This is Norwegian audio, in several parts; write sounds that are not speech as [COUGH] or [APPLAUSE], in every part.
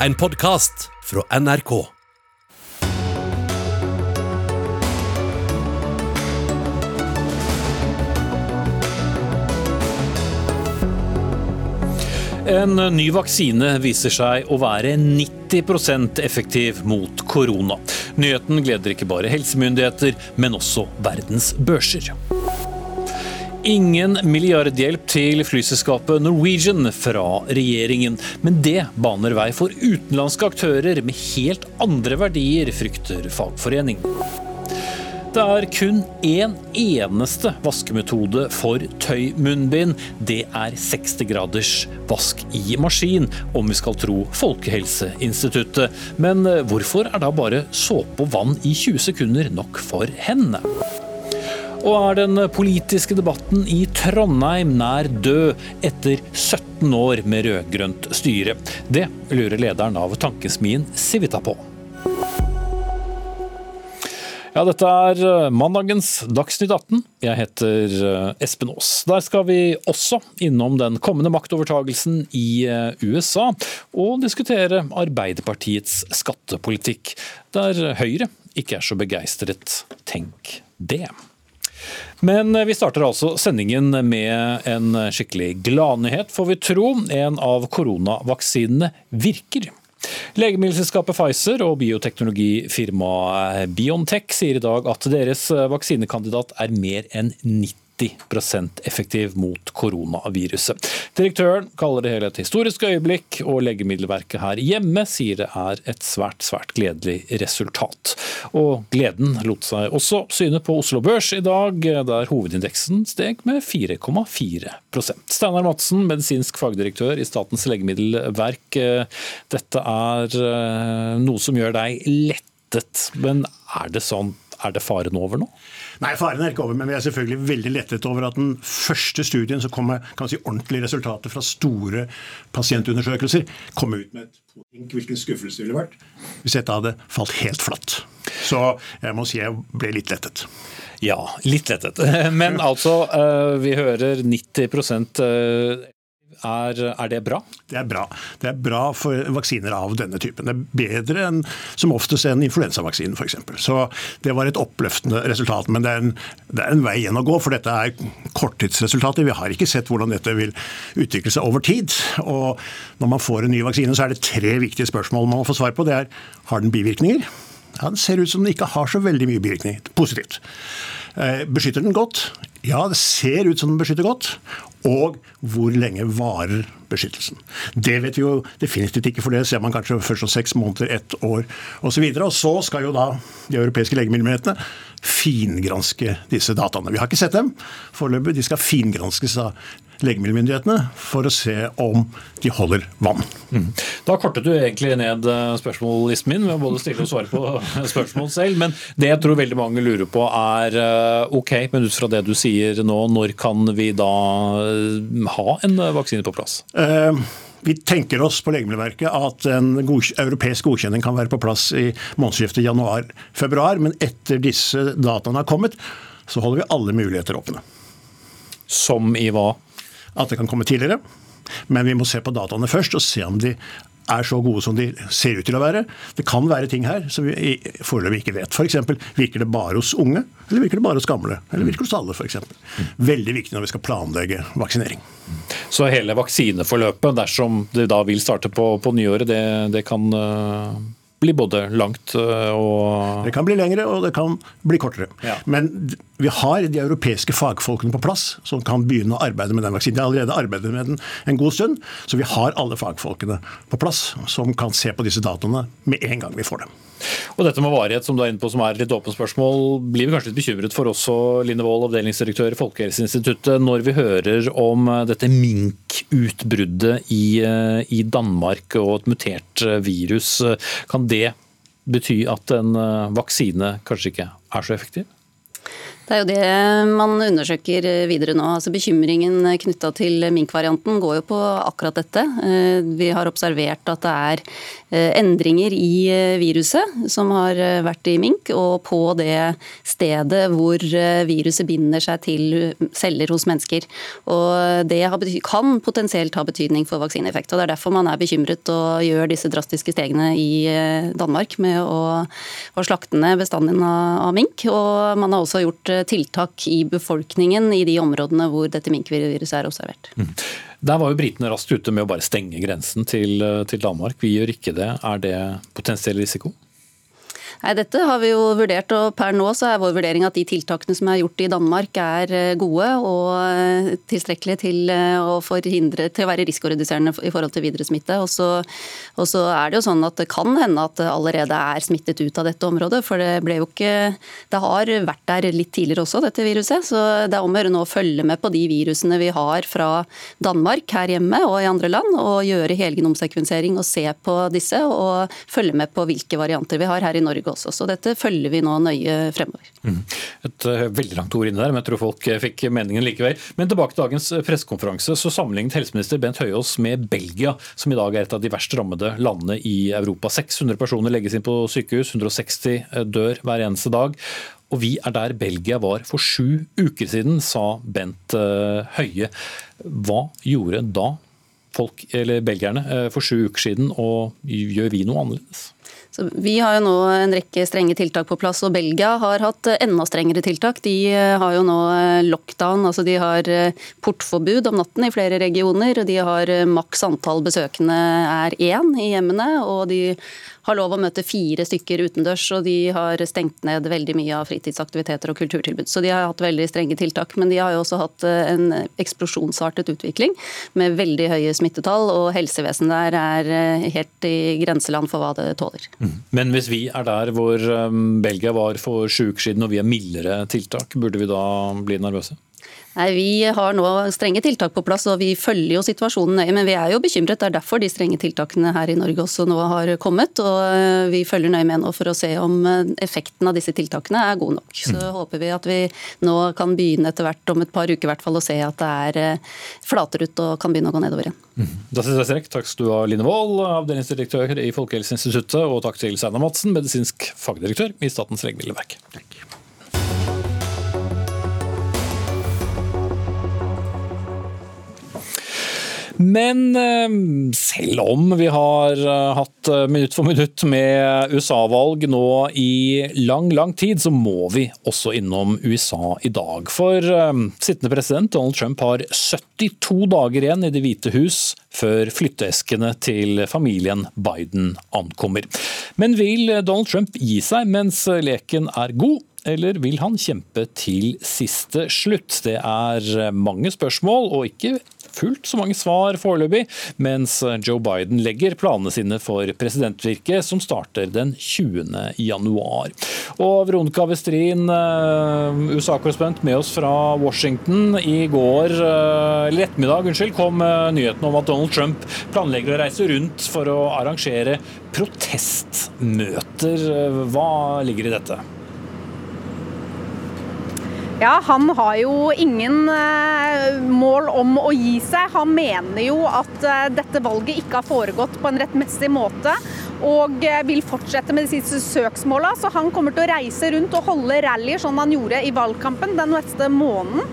en podkast fra NRK. En ny vaksine viser seg å være 90% effektiv mot korona. Nyheten gleder ikke bare helsemyndigheter, men også verdens børser. Ingen milliardhjelp til flyselskapet Norwegian fra regjeringen, men det baner vei for utenlandske aktører med helt andre verdier, frykter fagforening. Det er kun én eneste vaskemetode for tøymunnbind. Det er 60 graders vask i maskin, om vi skal tro Folkehelseinstituttet. Men hvorfor er da bare såpe og vann i 20 sekunder nok for henne? Og er den politiske debatten i Trondheim nær død etter 17 år med rød-grønt styre? Det lurer lederen av tankesmien Civita på. Ja, dette er eh, mandagens Dagsnytt 18. Jeg heter eh, Espen Aas. Der skal vi også innom den kommende maktovertagelsen i eh, USA, og diskutere Arbeiderpartiets skattepolitikk, der Høyre ikke er så begeistret. Tenk det. Men vi starter altså sendingen med en skikkelig gladnyhet, får vi tro. En av koronavaksinene virker. Legemiddelselskapet Pfizer og bioteknologifirmaet Biontech sier i dag at deres vaksinekandidat er mer enn 90 effektiv mot koronaviruset. Direktøren kaller det hele et historisk øyeblikk, og Legemiddelverket her hjemme sier det er et svært, svært gledelig resultat. Og gleden lot seg også syne på Oslo Børs i dag, der hovedindeksen steg med 4,4% Steinar Madsen, medisinsk fagdirektør i Statens legemiddelverk. Dette er eh, noe som gjør deg lettet, men er det sånn, er det faren over nå? Nei, faren er ikke over, men vi er selvfølgelig veldig lettet over at den første studien som kom med si, ordentlige resultater fra store pasientundersøkelser, kom ut med et Tenk hvilken skuffelse det ville vært hvis dette hadde falt helt flatt. Så jeg må si jeg ble litt lettet. Ja, litt lettet. [LAUGHS] Men altså, eh, vi hører 90 er, er, det bra? Det er bra. Det er bra for vaksiner av denne typen. Det er bedre enn som oftest enn influensavaksinen f.eks. Så det var et oppløftende resultat. Men det er, en, det er, en, vei igjen å gå, for dette er korttidsresultater. Vi har ikke sett hvordan dette vil utvikle seg over tid. Og når man får en ny vaksine, så er det tre viktige spørsmål man må få svar på. Det er har den bivirkninger? Ja, Den ser ut som den ikke har så veldig mye bivirkninger. Positivt. Eh, beskytter den godt? Ja, det ser ut som den beskytter godt. Og hvor lenge varer beskyttelsen? Det vet vi jo definitivt ikke, for det ser man kanskje først om seks måneder, ett år osv. Og, og så skal jo da de europeiske legemiddelmyndighetene fingranske disse dataene. Vi har ikke sett dem foreløpig. De skal fingranskes av legemiddelmyndighetene for å se om de holder vann. Mm. Da kortet du egentlig ned eh, spørsmållisten min ved å både stille og svare på [LAUGHS] spørsmål selv. Men det jeg tror veldig mange lurer på er eh, ok, men ut fra det du sier nå, når kan vi da eh, ha en vaksine på plass? Vi tenker oss på Legemiddelverket at en god, europeisk godkjenning kan være på plass i månedsskiftet januar-februar, men etter disse dataene har kommet, så holder vi alle muligheter åpne. Som i hva? At det kan komme tidligere. Men vi må se på dataene først og se om de er så gode som de ser ut til å være. Det kan være ting her som vi foreløpig ikke vet. F.eks. virker det bare hos unge, eller virker det bare hos gamle? Eller virker det hos alle, f.eks. Veldig viktig når vi skal planlegge vaksinering. Så hele vaksineforløpet, dersom det da vil starte på, på nyåret, det, det kan uh bli både langt øh, og Det kan bli lengre, og det kan bli kortere. Ja. Men vi har de europeiske fagfolkene på plass som kan begynne å arbeide med den vaksinen. De har allerede arbeidet med den en god stund, så vi har alle fagfolkene på plass som kan se på disse dataene med en gang vi får dem. Og dette med varighet, som du er inne på, som er litt åpent spørsmål, blir vi kanskje litt bekymret for også, Line Wold, avdelingsdirektør i Folkehelseinstituttet, når vi hører om dette minkutbruddet i, øh, i Danmark og et mutert øh, virus. Kan det bety at en eh, vaksine kanskje ikke er så effektiv? Det er jo det man undersøker videre nå. Altså Bekymringen knytta til minkvarianten går jo på akkurat dette. Eh, vi har observert at det er eh, endringer i eh, viruset som har vært i mink, og på det stedet hvor viruset binder seg til celler hos mennesker. Og Det kan potensielt ha betydning for vaksineeffekt. og Det er derfor man er bekymret og gjør disse drastiske stegene i Danmark med å, å slakte ned bestanden av mink. Og man har også gjort tiltak i befolkningen i de områdene hvor dette minkviruset er observert. Mm. Der var jo britene raskt ute med å bare stenge grensen til, til Danmark. Vi gjør ikke det. Er det potensiell risiko? Nei, Dette har vi jo vurdert, og per nå så er vår vurdering at de tiltakene som er gjort i Danmark er eh, gode og eh, tilstrekkelige til eh, å forhindre til å være risikoreduserende i forhold til videre smitte. Og så, og så er det jo sånn at det kan hende at det allerede er smittet ut av dette området. For det ble jo ikke Det har vært der litt tidligere også, dette viruset. Så det er om å gjøre nå å følge med på de virusene vi har fra Danmark her hjemme og i andre land, og gjøre helgenomsekvensering og se på disse, og følge med på hvilke varianter vi har her i Norge Norge også. Så dette følger vi nå nøye fremover. Mm. Et uh, veldig langt ord inne der, men jeg tror folk uh, fikk meningen likevel. Men tilbake til dagens uh, pressekonferanse. Så sammenlignet helseminister Bent Høiås med Belgia, som i dag er et av de verst rammede landene i Europa. 600 personer legges inn på sykehus, 160 dør hver eneste dag. Og vi er der Belgia var for sju uker siden, sa Bent Høie. Hva gjorde da folk, eller belgierne for sju uker siden, og gjør vi noe annerledes? Så vi har jo nå en rekke strenge tiltak på plass, og Belgia har hatt enda strengere tiltak. De eh, har jo nå eh, lockdown, altså de har eh, portforbud om natten i flere regioner. og De har maks antall besøkende er én i hjemmene, og de har lov å møte fire stykker utendørs, og de har stengt ned veldig mye av fritidsaktiviteter og kulturtilbud. Så de har hatt veldig strenge tiltak. Men de har jo også hatt eh, en eksplosjonsartet utvikling med veldig høye smittetall, og helsevesenet der er eh, helt i grenseland for hva det tåler. Mm. Men hvis vi er der hvor eh, Belgia var for sju uker siden og vi har mildere tiltak, burde vi da bli nervøse? Nei, Vi har nå strenge tiltak på plass, og vi følger jo situasjonen nøye. Men vi er jo bekymret. Det er derfor de strenge tiltakene her i Norge også nå har kommet. Og eh, vi følger nøye med nå for å se om eh, effekten av disse tiltakene er god nok. Så mm. håper vi at vi nå kan begynne etter hvert om et par uker hvert fall å se at det er eh, flater ut og kan begynne å gå nedover igjen. Mm. Da sier jeg strekk. Takk skal du ha, Line Wold, avdelingsdirektør i Folkehelseinstituttet, og takk til Steinar Madsen, medisinsk fagdirektør i Statens legemiddelverk. Men eh, selv om vi har eh, hatt eh, minutt for minutt med USA-valg nå i lang, lang tid, så må vi også innom USA i dag. For sittende president Donald Trump har 72 dager igjen i Det hvite hus før flytteeskene til familien Biden ankommer. Men vil Donald Trump gi seg mens leken er god? eller vil han kjempe til siste slutt? Det er mange spørsmål, og ikke fullt så mange svar foreløpig, mens Joe Biden legger planene sine for presidentvirket, som starter den 20. januar. Og Veronica Westrin, eh, USA-korrespondent med oss fra Washington. I går, eh, eller ettermiddag, unnskyld, kom eh, nyheten om at Donald Trump planlegger å reise rundt for å arrangere protestmøter. Hva ligger i dette? Ja, Han har jo ingen eh, mål om å gi seg. Han mener jo at eh, dette valget ikke har foregått på en rettmessig måte og eh, vil fortsette med disse søksmåla. Så han kommer til å reise rundt og holde rallyer som han gjorde i valgkampen den neste måneden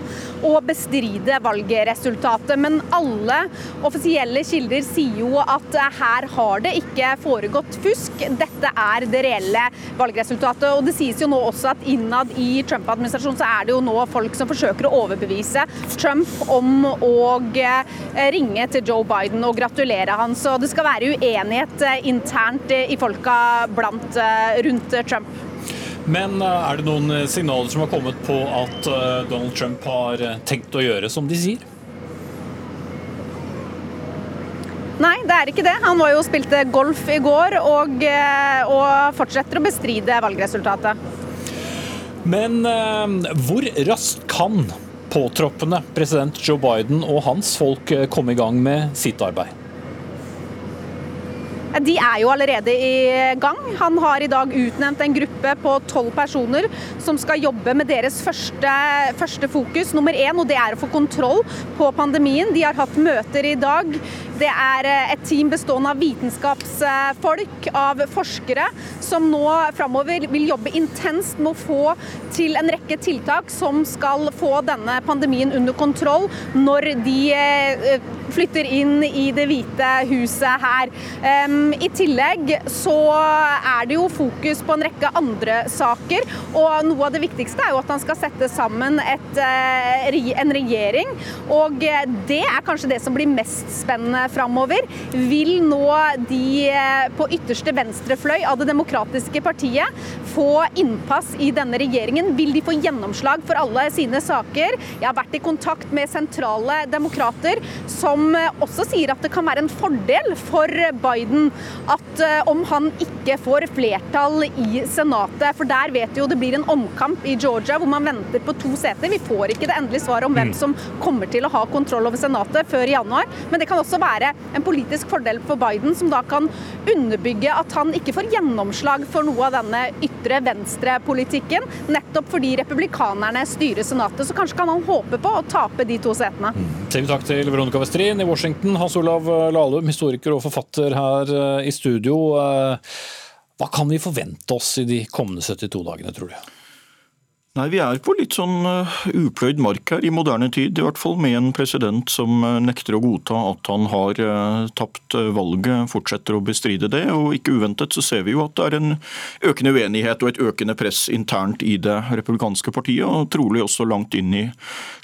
og bestride valgresultatet. Men alle offisielle kilder sier jo at her har det ikke foregått fusk. Dette er det reelle valgresultatet. Og det sies jo nå også at innad i Trump-administrasjonen så er det jo nå folk som forsøker å overbevise Trump om å eh, ringe til Joe Biden og gratulere han. Så det skal være uenighet eh, internt i folka blant, eh, rundt Trump. Men er det noen signaler som har kommet på at Donald Trump har tenkt å gjøre som de sier? Nei, det er ikke det. Han var jo og spilte golf i går og, og fortsetter å bestride valgresultatet. Men hvor raskt kan påtroppende president Joe Biden og hans folk komme i gang med sitt arbeid? De er jo allerede i gang. Han har i dag utnevnt en gruppe på tolv personer som skal jobbe med deres første, første fokus, nummer én, og det er å få kontroll på pandemien. De har hatt møter i dag. Det er eh, et team bestående av vitenskapsfolk, av forskere, som nå framover vil jobbe intenst med å få til en rekke tiltak som skal få denne pandemien under kontroll når de eh, flytter inn i Det hvite huset her. I tillegg så er det jo fokus på en rekke andre saker, og noe av det viktigste er jo at han skal sette sammen et, eh, en regjering. Og det er kanskje det som blir mest spennende framover. Vil nå de eh, på ytterste venstrefløy av Det demokratiske partiet få innpass i denne regjeringen? Vil de få gjennomslag for alle sine saker? Jeg har vært i kontakt med sentrale demokrater som også sier at det kan være en fordel for Biden at eh, om han ikke får flertall i Senatet. For der vet vi jo det blir en omkamp i Georgia hvor man venter på to seter. Vi får ikke det endelige svaret om hvem mm. som kommer til å ha kontroll over Senatet før i januar. Men det kan også være en politisk fordel for Biden, som da kan underbygge at han ikke får gjennomslag for noe av denne ytre venstre-politikken, nettopp fordi republikanerne styrer Senatet. Så kanskje kan han håpe på å tape de to setene. Mm. Sier vi takk til Veronica Westrin i Washington. Hans Olav Lahlum, historiker og forfatter her eh, i studio. Eh, hva kan vi forvente oss i de kommende 72 dagene, tror du? Nei, Vi er på litt sånn uh, upløyd mark her i moderne tid, i hvert fall med en president som uh, nekter å godta at han har uh, tapt valget, fortsetter å bestride det. Og ikke uventet så ser vi jo at det er en økende uenighet og et økende press internt i det republikanske partiet, og trolig også langt inn i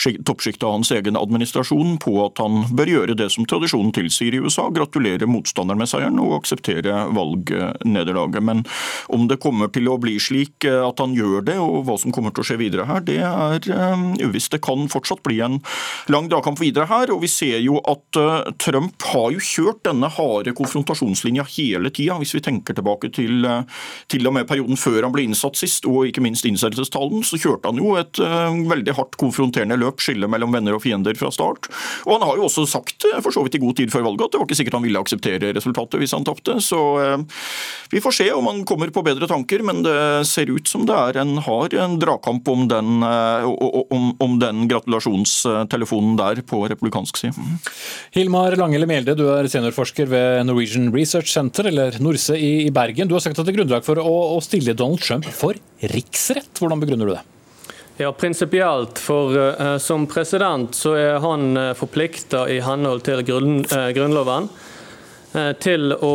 toppsjiktet av hans egen administrasjon på at han bør gjøre det som tradisjonen tilsier i USA, gratulere motstanderen med seieren og akseptere valgnederlaget. Men om det kommer til å bli slik at han gjør det, og hva som kommer til å skje videre her, det er um, uvisst. Det kan fortsatt bli en lang dragkamp videre her. og Vi ser jo at uh, Trump har jo kjørt denne harde konfrontasjonslinja hele tida. Hvis vi tenker tilbake til, uh, til og med perioden før han ble innsatt sist, og ikke minst innsettelsestalen, så kjørte han jo et uh, veldig hardt konfronterende løp, skille mellom venner og fiender fra start. Og han har jo også sagt, for så vidt i god tid før valget, at det var ikke sikkert han ville akseptere resultatet hvis han tapte. Så vi får se om han kommer på bedre tanker, men det ser ut som det er en hard dragkamp valgkamp om den, eh, om, om den gratulasjonstelefonen der på republikansk side. Hilmar Langele Mjelde, du er seniorforsker ved Norwegian Research Center, eller Norse i, Bergen. Du har sagt at det er grunnlag for å, å stille Donald Trump for riksrett. Hvordan begrunner du det? Ja, Prinsipielt, for uh, som president så er han uh, eh, forplikta i henhold til grunn, uh, Grunnloven uh, til å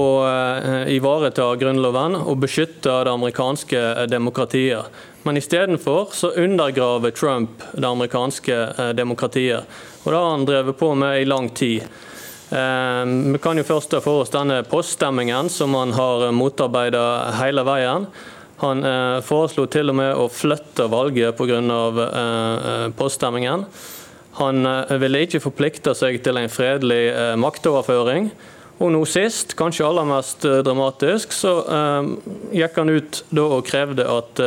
ivareta Grunnloven og beskytte det amerikanske demokratiet. Men istedenfor så undergraver Trump det amerikanske eh, demokratiet. Og det har han drevet på med i lang tid. Eh, vi kan jo først ta for oss denne poststemmingen som han har motarbeidet hele veien. Han eh, foreslo til og med å flytte valget pga. poststemmingen. Han ville ikke forplikte seg til en fredelig maktoverføring. Og nå sist, kanskje aller mest dramatisk, så gikk han ut da og krevde at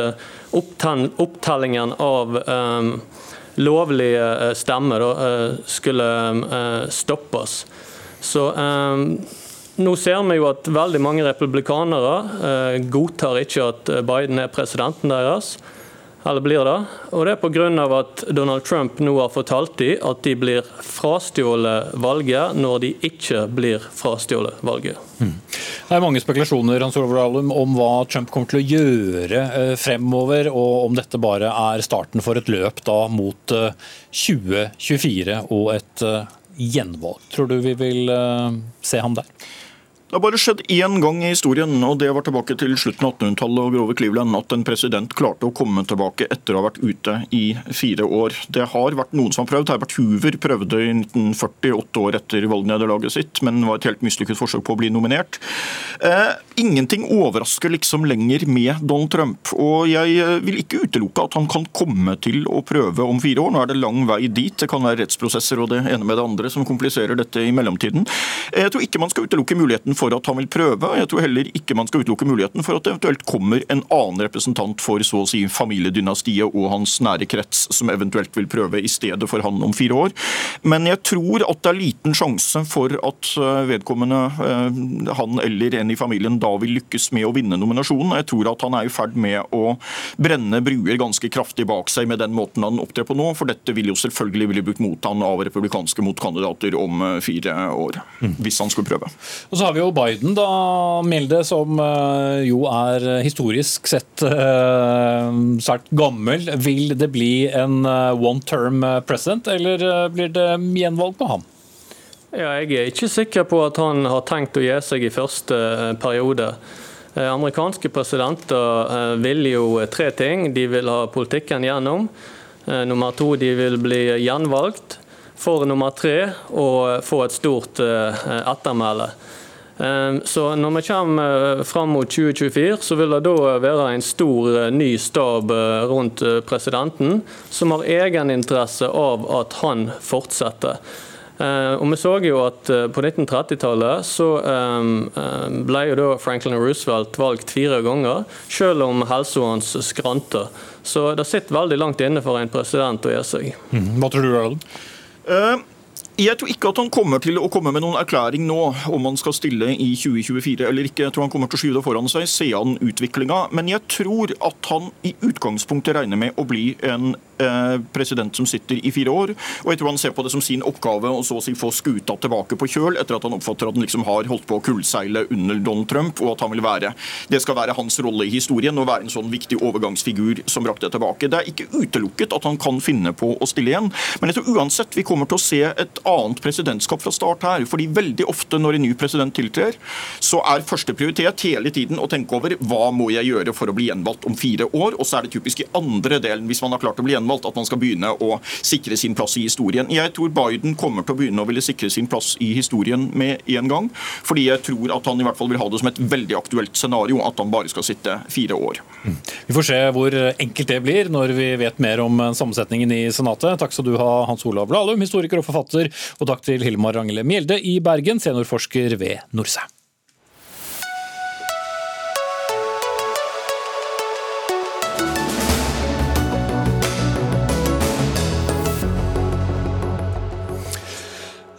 opptellingen av um, lovlige eh, stemmer uh, skulle uh, stoppes. Så um, nå ser vi jo at veldig mange republikanere godtar ikke at Biden er presidenten deres eller blir det. Og det er pga. at Donald Trump nå har fortalt dem at de blir frastjålet valget når de ikke blir frastjålet valget. Mm. Det er mange spekulasjoner Hans Alum, om hva Trump kommer til å gjøre eh, fremover, og om dette bare er starten for et løp da mot 2024 eh, og et eh, gjenvalg. Tror du vi vil se ham der? Det har bare skjedd én gang i historien, og det var tilbake til slutten av 1800-tallet og Grove Cleveland, at en president klarte å komme tilbake etter å ha vært ute i fire år. Det har vært noen som har prøvd. Herbert Hoover prøvde i 1948 år etter valgnederlaget sitt, men var et helt mislykket forsøk på å bli nominert. Eh, ingenting overrasker liksom lenger med Donald Trump. Og jeg eh, vil ikke utelukke at han kan komme til å prøve om fire år. Nå er det lang vei dit. Det kan være rettsprosesser og det ene med det andre som kompliserer dette i mellomtiden. Jeg tror ikke man skal utelukke muligheten for at han vil prøve. Jeg tror heller ikke man skal utelukke muligheten for at det eventuelt kommer en annen representant for så å si familiedynastiet og hans nære krets, som eventuelt vil prøve i stedet for han om fire år. Men jeg tror at det er liten sjanse for at eh, vedkommende, eh, han eller en i familien, da vil lykkes med å vinne nominasjonen. Jeg tror at han er i ferd med å brenne bruer ganske kraftig bak seg med den måten han opptrer på nå, for dette vil jo selvfølgelig bli brukt mot han av republikanske motkandidater om eh, fire år, mm. hvis han skulle prøve. Og så har vi jo Biden, da, Milde, som jo er historisk sett svært gammel. Vil det bli en one term president, eller blir det gjenvalg på ham? Ja, jeg er ikke sikker på at han har tenkt å gi seg i første eh, periode. Eh, amerikanske presidenter eh, vil jo tre ting. De vil ha politikken gjennom. Nummer to, de vil bli gjenvalgt. For nummer tre, å få et stort ettermæle. Så når vi kommer fram mot 2024, så vil det da være en stor ny stab rundt presidenten, som har egeninteresse av at han fortsetter. Eh, og Vi så jo at eh, på 1930-tallet så eh, ble jo da Franklin Roosevelt valgt fire ganger, selv om helsa hans skrante. Så det sitter veldig langt inne for en president å gjøre seg. Mm. Hva tror du, Erlend? Uh, jeg tror ikke at han kommer til å komme med noen erklæring nå om han skal stille i 2024 eller ikke. Jeg tror han kommer til å skyve det foran seg, se an utviklinga. Men jeg tror at han i utgangspunktet regner med å bli en eh, president som sitter i fire år. Og jeg tror han ser på det som sin oppgave å så å si få skuta tilbake på kjøl, etter at han oppfatter at han liksom har holdt på å kullseile under Donald Trump, og at han vil være Det skal være hans rolle i historien å være en sånn viktig overgangsfigur som brakte tilbake. Det er ikke utelukket at han kan finne på å stille igjen, men jeg tror uansett vi kommer til å se et annet presidentskap fra start her. fordi veldig ofte når en ny president tiltrer, så er første prioritet hele tiden å tenke over hva må jeg gjøre for å bli gjenvalgt om fire år. Og så er det typisk i andre delen, hvis man har klart å bli gjenvalgt, at man skal begynne å sikre sin plass i historien. Jeg tror Biden kommer til å begynne å ville sikre sin plass i historien med en gang. Fordi jeg tror at han i hvert fall vil ha det som et veldig aktuelt scenario at han bare skal sitte fire år. Vi får se hvor enkelt det blir når vi vet mer om sammensetningen i Senatet. Takk skal du ha, Hans Olav Lahlum, historiker og forfatter, og takk til Hilmar Rangele Mjelde i Bergen, seniorforsker ved Norse.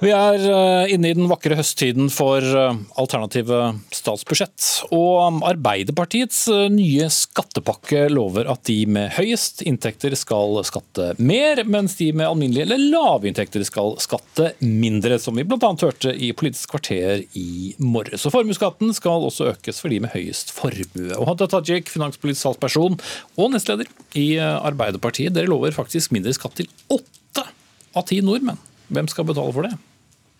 Vi er eh, inne i den vakre høsttiden for eh, alternative statsbudsjett. Og Arbeiderpartiets eh, nye skattepakke lover at de med høyest inntekter skal skatte mer, mens de med alminnelige eller lave inntekter skal skatte mindre, som vi bl.a. hørte i Politisk kvarter i morges. Og Formuesskatten skal også økes for de med høyest formue. Og Hadia Tajik, finanspolitisk salgsperson og nestleder i Arbeiderpartiet, dere lover faktisk mindre skatt til åtte av ti nordmenn. Hvem skal betale for det?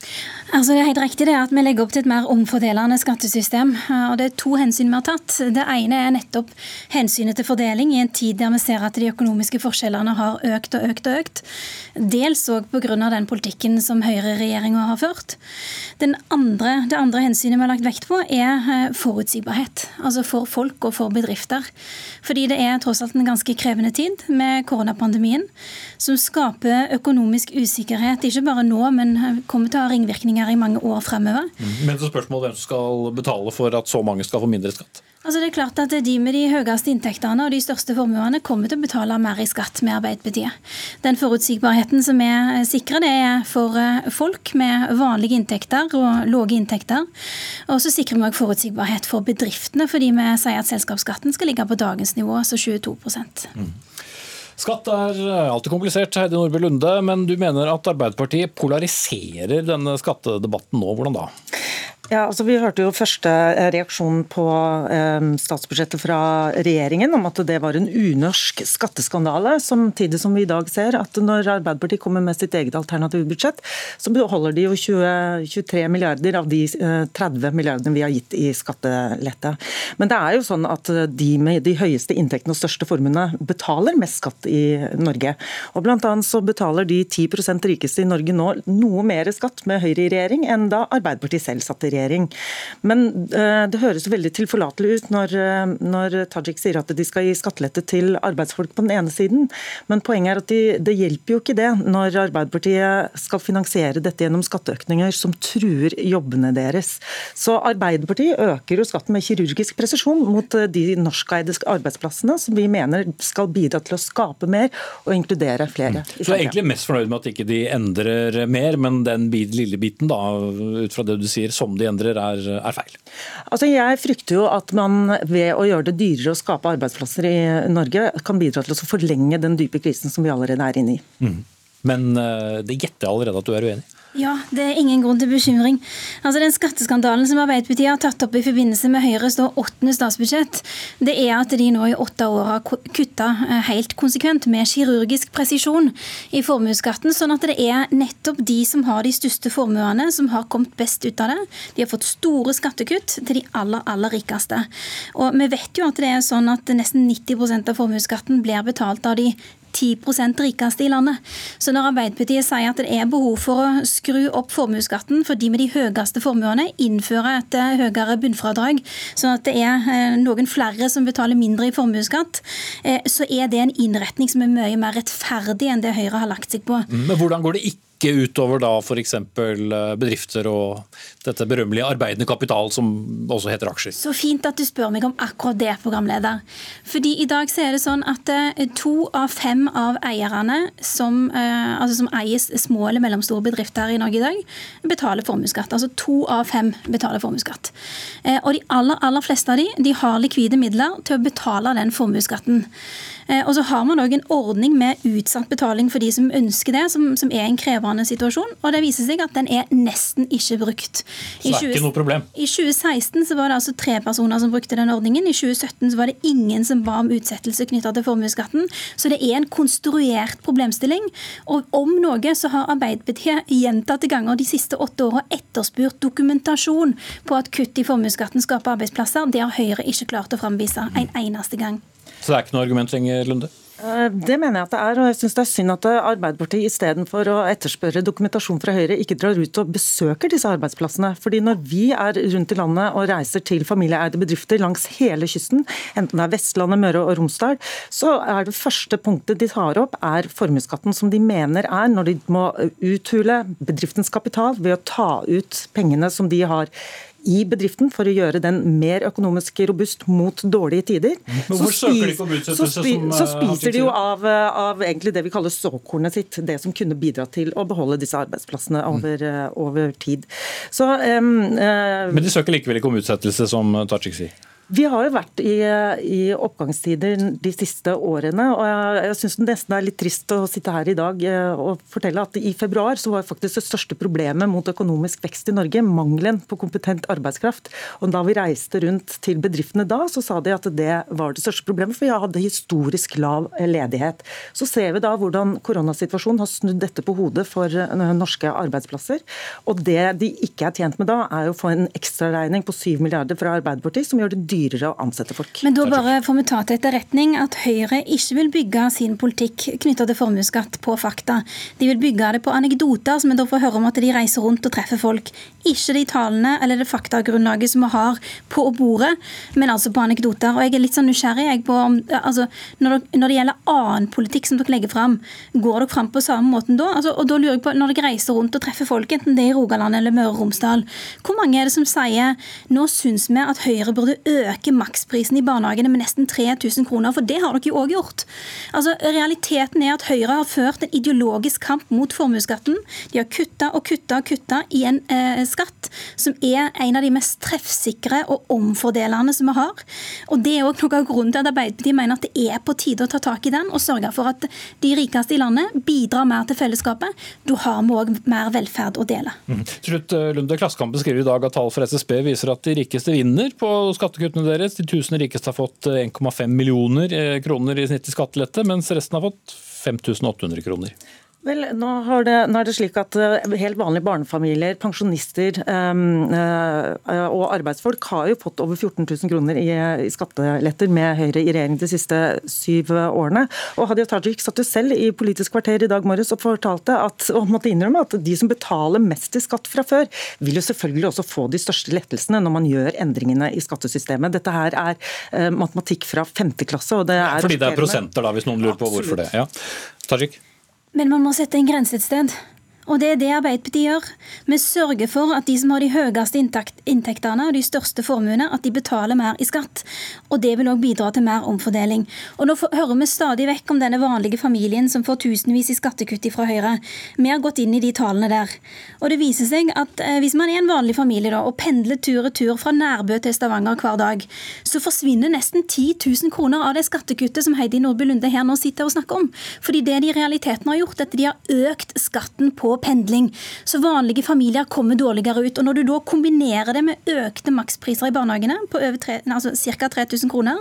Yeah. Altså det er helt riktig det at Vi legger opp til et mer omfordelende skattesystem. og Det er to hensyn vi har tatt. Det ene er nettopp hensynet til fordeling, i en tid der vi ser at de økonomiske forskjellene har økt og økt. og økt. Dels òg pga. den politikken som høyreregjeringa har ført. Andre, det andre hensynet vi har lagt vekt på, er eh, forutsigbarhet. Altså for folk og for bedrifter. Fordi det er tross alt en ganske krevende tid med koronapandemien, som skaper økonomisk usikkerhet, ikke bare nå, men kommer til å ha ringvirkninger i mange år fremover. Mm. Men så spørsmålet hvem som skal betale for at så mange skal få mindre skatt? Altså det er klart at De med de høyeste inntektene og de største formuene kommer til å betale mer i skatt med Arbeiderpartiet. Den forutsigbarheten som vi sikrer, det er for eh, folk med vanlige inntekter og lave inntekter. Og så sikrer vi også forutsigbarhet for bedriftene, fordi vi sier at selskapsskatten skal ligge på dagens nivå, altså 22 mm. Skatt er alltid komplisert, Heidi Nordby Lunde, men du mener at Arbeiderpartiet polariserer denne skattedebatten nå. Hvordan da? Ja, altså Vi hørte jo første eh, reaksjon på eh, statsbudsjettet fra regjeringen om at det var en unorsk skatteskandale. Samtidig som vi i dag ser at når Arbeiderpartiet kommer med sitt eget alternative budsjett, så beholder de jo 20, 23 milliarder av de eh, 30 milliardene vi har gitt i skattelette. Men det er jo sånn at de med de høyeste inntektene og største formuene betaler mest skatt i Norge. Og blant annet så betaler de 10% rikeste i Norge nå noe mer skatt med Høyre i regjering enn da Arbeiderpartiet selv satt i regjering regjering. Men uh, det høres veldig tilforlatelig ut når, uh, når, Tajik sier at de skal gi skattelette til arbeidsfolk på den ene siden. Men poenget er at de, det hjelper jo ikke det når Arbeiderpartiet skal finansiere dette gjennom skatteøkninger som truer jobbene deres. Så Arbeiderpartiet øker jo skatten med kirurgisk presisjon mot uh, de norskeide arbeidsplassene som vi mener skal bidra til å skape mer og inkludere flere. Mm. Så er egentlig mest fornøyd med at ikke de endrer mer, men den lille biten da, ut fra det du sier, som de endrer, er, er feil? Altså, jeg frykter jo at man ved å gjøre det dyrere å skape arbeidsplasser i Norge, kan bidra til å forlenge den dype krisen som vi allerede er inne i. Mm. Men eh, det gjetter jeg allerede at du er uenig i? Ja, det er ingen grunn til bekymring. Altså Den skatteskandalen som Arbeiderpartiet har tatt opp i forbindelse med Høyres åttende statsbudsjett, det er at de nå i åtte år har kutta eh, helt konsekvent med kirurgisk presisjon i formuesskatten, sånn at det er nettopp de som har de største formuene, som har kommet best ut av det. De har fått store skattekutt til de aller, aller rikeste. Og vi vet jo at det er sånn at nesten 90% av formuesskatten blir betalt av de 10 rikeste i landet. Så når Arbeiderpartiet sier at det er behov for å skru opp formuesskatten for de med de høyeste formuene, innføre et eh, høyere bunnfradrag, sånn at det er eh, noen flere som betaler mindre i formuesskatt, eh, så er det en innretning som er mye mer rettferdig enn det Høyre har lagt seg på. Men hvordan går det ikke ikke utover da f.eks. Eh, bedrifter og dette berømmelige arbeidende kapital, som også heter aksjer. Så fint at du spør meg om akkurat det, programleder. Fordi i dag så er det sånn at eh, to av fem av eierne som, eh, altså som eier små eller mellomstore bedrifter i Norge i dag, betaler formuesskatt. Altså to av fem betaler formuesskatt. Og de aller, aller fleste av de, de har likvide midler til å betale den formuesskatten. Eh, og så har man òg en ordning med utsatt betaling for de som ønsker det, som, som, er en krevende situasjon. Og det viser seg at den er nesten ikke brukt. I så det er 20, ikke noe problem? I 2016 så var det altså tre personer som brukte den ordningen. I 2017 så var det ingen som ba om utsettelse knytta til formuesskatten. Så det er en konstruert problemstilling. Og om noe så har Arbeiderpartiet gjentatte ganger de siste åtte åra etterspurt dokumentasjon på at kutt i formuesskatten skaper arbeidsplasser. Det har Høyre ikke klart å framvise en eneste gang. Så det er ikke noe argument lenger, Lunde? Eh, det mener jeg at det er, og jeg syns det er synd at Arbeiderpartiet istedenfor å etterspørre dokumentasjon fra Høyre, ikke drar ut og besøker disse arbeidsplassene. Fordi når vi er rundt i landet og reiser til familieeide bedrifter langs hele kysten, enten det er Vestlandet, Møre og Romsdal, så er det første punktet de tar opp, er formuesskatten, som de mener er når de må uthule bedriftens kapital ved å ta ut pengene som de har i bedriften for å gjøre den mer økonomisk robust mot dårlige tider. Så, spis, så, spi, så, eh, spiser de jo av, av, egentlig det vi kaller såkornet sitt, det som kunne bidra til å beholde disse arbeidsplassene over, eh, over tid. Så, um, Men de søker likevel ikke om utsettelse, som Tajik sier? Vi har jo vært i, i, oppgangstider de siste årene. og Jeg, jeg syns nesten det er litt trist å sitte her i dag eh, og fortelle at i februar så var faktisk det største problemet mot økonomisk vekst i Norge mangelen på kompetent arbeidskraft. Og Da vi reiste rundt til bedriftene da, så sa de at det var det største problemet, for vi hadde historisk lav ledighet. Så ser vi da hvordan koronasituasjonen har snudd dette på hodet for eh, norske arbeidsplasser. Og det de ikke er tjent med da, er å få en ekstraregning på 7 milliarder fra Arbeiderpartiet, som gjør det dyrere dyrere å ansette folk. Men da bare får vi ta til etterretning at Høyre ikke vil bygge sin politikk knytta til formuesskatt på fakta. De vil bygge det på anekdoter, som vi da får høre om at de reiser rundt og treffer folk. Ikke de tallene eller det faktagrunnlaget som vi har på bordet, men altså på anekdoter. Og jeg er litt sånn nysgjerrig jeg, på om altså, når, det, når, det, gjelder annen politikk som dere legger fram, går dere fram på samme måten da? Altså, og da lurer jeg på, Når dere reiser rundt og treffer folk, enten det er i Rogaland eller Møre og Romsdal, hvor mange er det som sier nå syns vi at Høyre burde øke maksprisen i barnehagene med nesten 3000 kroner? For det har dere jo òg gjort. Altså, Realiteten er at Høyre har ført en ideologisk kamp mot formuesskatten. De har kutta og kutta og kutta i en eh, skatt, som er en av de mest treffsikre og omfordelende som vi har. Og Det er òg noe av grunnen til at Arbeiderpartiet mener at det er på tide å ta tak i den og sørge for at de rikeste i landet bidrar mer til fellesskapet. Da har vi òg mer velferd å dele. Mm. Slutt, eh, Lunde, Klassekampen skriver i dag at tall for SSB viser at de rikeste vinner på skattekuttene deres. De 1000 rikeste har fått 1,5 millioner eh, kroner i snitt i skattelette, mens resten har fått 5800 kroner. Vel, nå, det, nå, er det slik at eh, helt vanlige barnefamilier, pensjonister um, uh, og arbeidsfolk har jo fått over 14 000 kroner i, i, skatteletter med Høyre i regjering de siste syv årene. Og Hadia Tajik satt jo selv i Politisk kvarter i dag morges og fortalte at, og måtte innrømme at de som betaler mest i skatt fra før, vil jo selvfølgelig også få de største lettelsene når man gjør endringene i skattesystemet. Dette her er uh, matematikk fra femte klasse. Og det er Fordi det er prosenter, da, hvis noen lurer på hvorfor det. Ja. Tajik? Men man må sette en grense et sted. Og det er det Arbeiderpartiet gjør. Vi sørger for at de som har de høyeste inntektene og de største formuene, at de betaler mer i skatt. Og det vil òg bidra til mer omfordeling. Og nå hører vi stadig vekk om denne vanlige familien som får tusenvis i skattekutt fra Høyre. Vi har gått inn i de tallene der. Og det viser seg at eh, hvis man er en vanlig familie da, og pendler tur og tur fra Nærbø til Stavanger hver dag, så forsvinner nesten 10 000 kroner av det skattekuttet som Heidi Nordby Lunde her nå sitter og snakker om. Fordi det de i realiteten har gjort, er at de har økt skatten på pendling. Så vanlige familier kommer dårligere ut. Og når du da kombinerer det med økte makspriser i barnehagene på over 3, altså ca. 3000 kroner,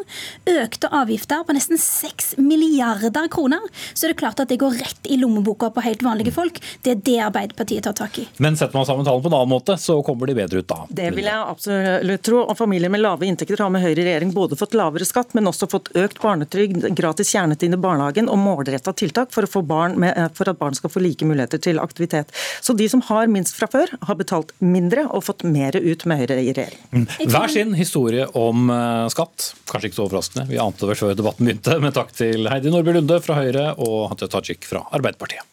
økte avgifter på nesten 6 milliarder kroner, så er det klart at det går rett i lommeboka på helt vanlige folk. Det er det Arbeiderpartiet tar tak i. Men setter man sammen tallene på en annen måte, så kommer de bedre ut da? Det vil jeg absolutt tro. Og familier med lave inntekter har med Høyre i regjering både fått lavere skatt, men også fått økt barnetrygd, gratis kjernetid i barnehagen og målretta tiltak for, med, for at barn skal få like muligheter til aktivitet aktivitet. Så de som har minst fra før, har betalt mindre og fått mer ut med Høyre i regjering. Mm. Hver sin historie om eh, skatt. Kanskje ikke så overraskende, vi ante det før debatten begynte. [LAUGHS] Men takk til Heidi Nordby Lunde fra Høyre og Hatia Tajik fra Arbeiderpartiet.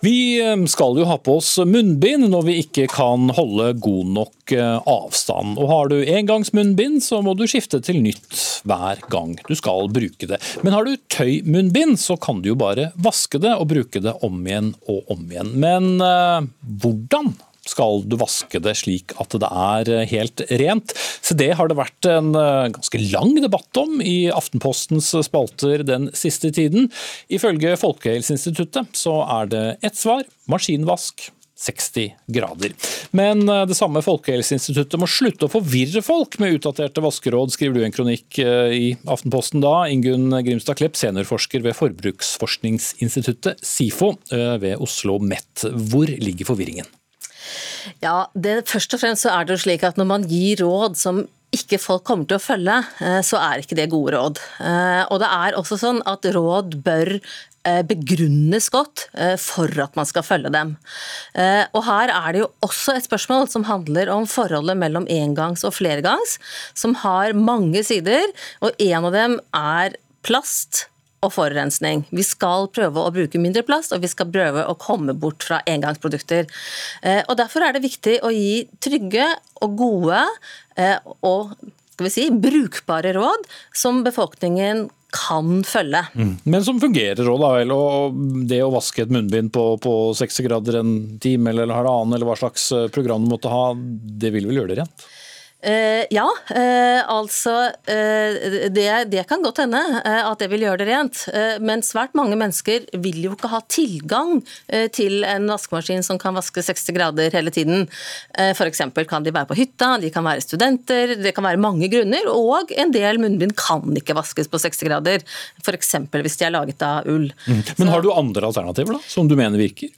Vi eh, skal jo ha på oss munnbind når vi ikke kan holde god nok eh, avstand. Og har du engangsmunnbind, så må du skifte til nytt hver gang du skal bruke det. Men har du tøymunnbind, så kan du jo bare vaske det og bruke det om igjen og om igjen. Men eh, hvordan skal du vaske det slik at det er eh, helt rent? Så Det har det vært en eh, ganske lang debatt om i Aftenpostens spalter den siste tiden. Ifølge Folkehelseinstituttet så er det ett svar maskinvask. 60 grader. Men eh, det samme Folkehelseinstituttet må slutte å forvirre folk med utdaterte vaskeråd, skriver du en kronikk i Aftenposten da. Ingunn Grimstad Klepp, seniorforsker ved Forbruksforskningsinstituttet, SIFO, ved Oslo MET. Hvor ligger forvirringen? Ja, det, Først og fremst så er det jo slik at når man gir råd som ikke folk kommer til å følge, eh, så er ikke det gode råd. Eh, og det er også sånn at råd bør eh, begrunnes godt for at man skal følge dem. Og Her er det jo også et spørsmål som handler om forholdet mellom engangs og flergangs, som har mange sider. og En av dem er plast og forurensning. Vi skal prøve å bruke mindre plast, og vi skal prøve å komme bort fra engangsprodukter. Eh, og Derfor er det viktig å gi trygge og gode eh, og skal vi si, brukbare råd som befolkningen kan følge. Mm. Men som fungerer òg, da vel. Og det å vaske et munnbind på, på 60 grader en time eller halvannen, eller hva slags eh, program du måtte ha, det vil vel gjøre det rent? Uh, ja, uh, altså uh, det, det, kan godt hende at det vil gjøre det rent. men svært mange mennesker vil jo ikke ha tilgang til en vaskemaskin som kan vaske 60 grader hele tiden. Uh, F.eks. kan de være på hytta, de kan være studenter, det kan være mange grunner. Og en del munnbind kan ikke vaskes på 60 grader. F.eks. hvis de er laget av ull. Mm. Men har du andre alternativer da, som du mener virker?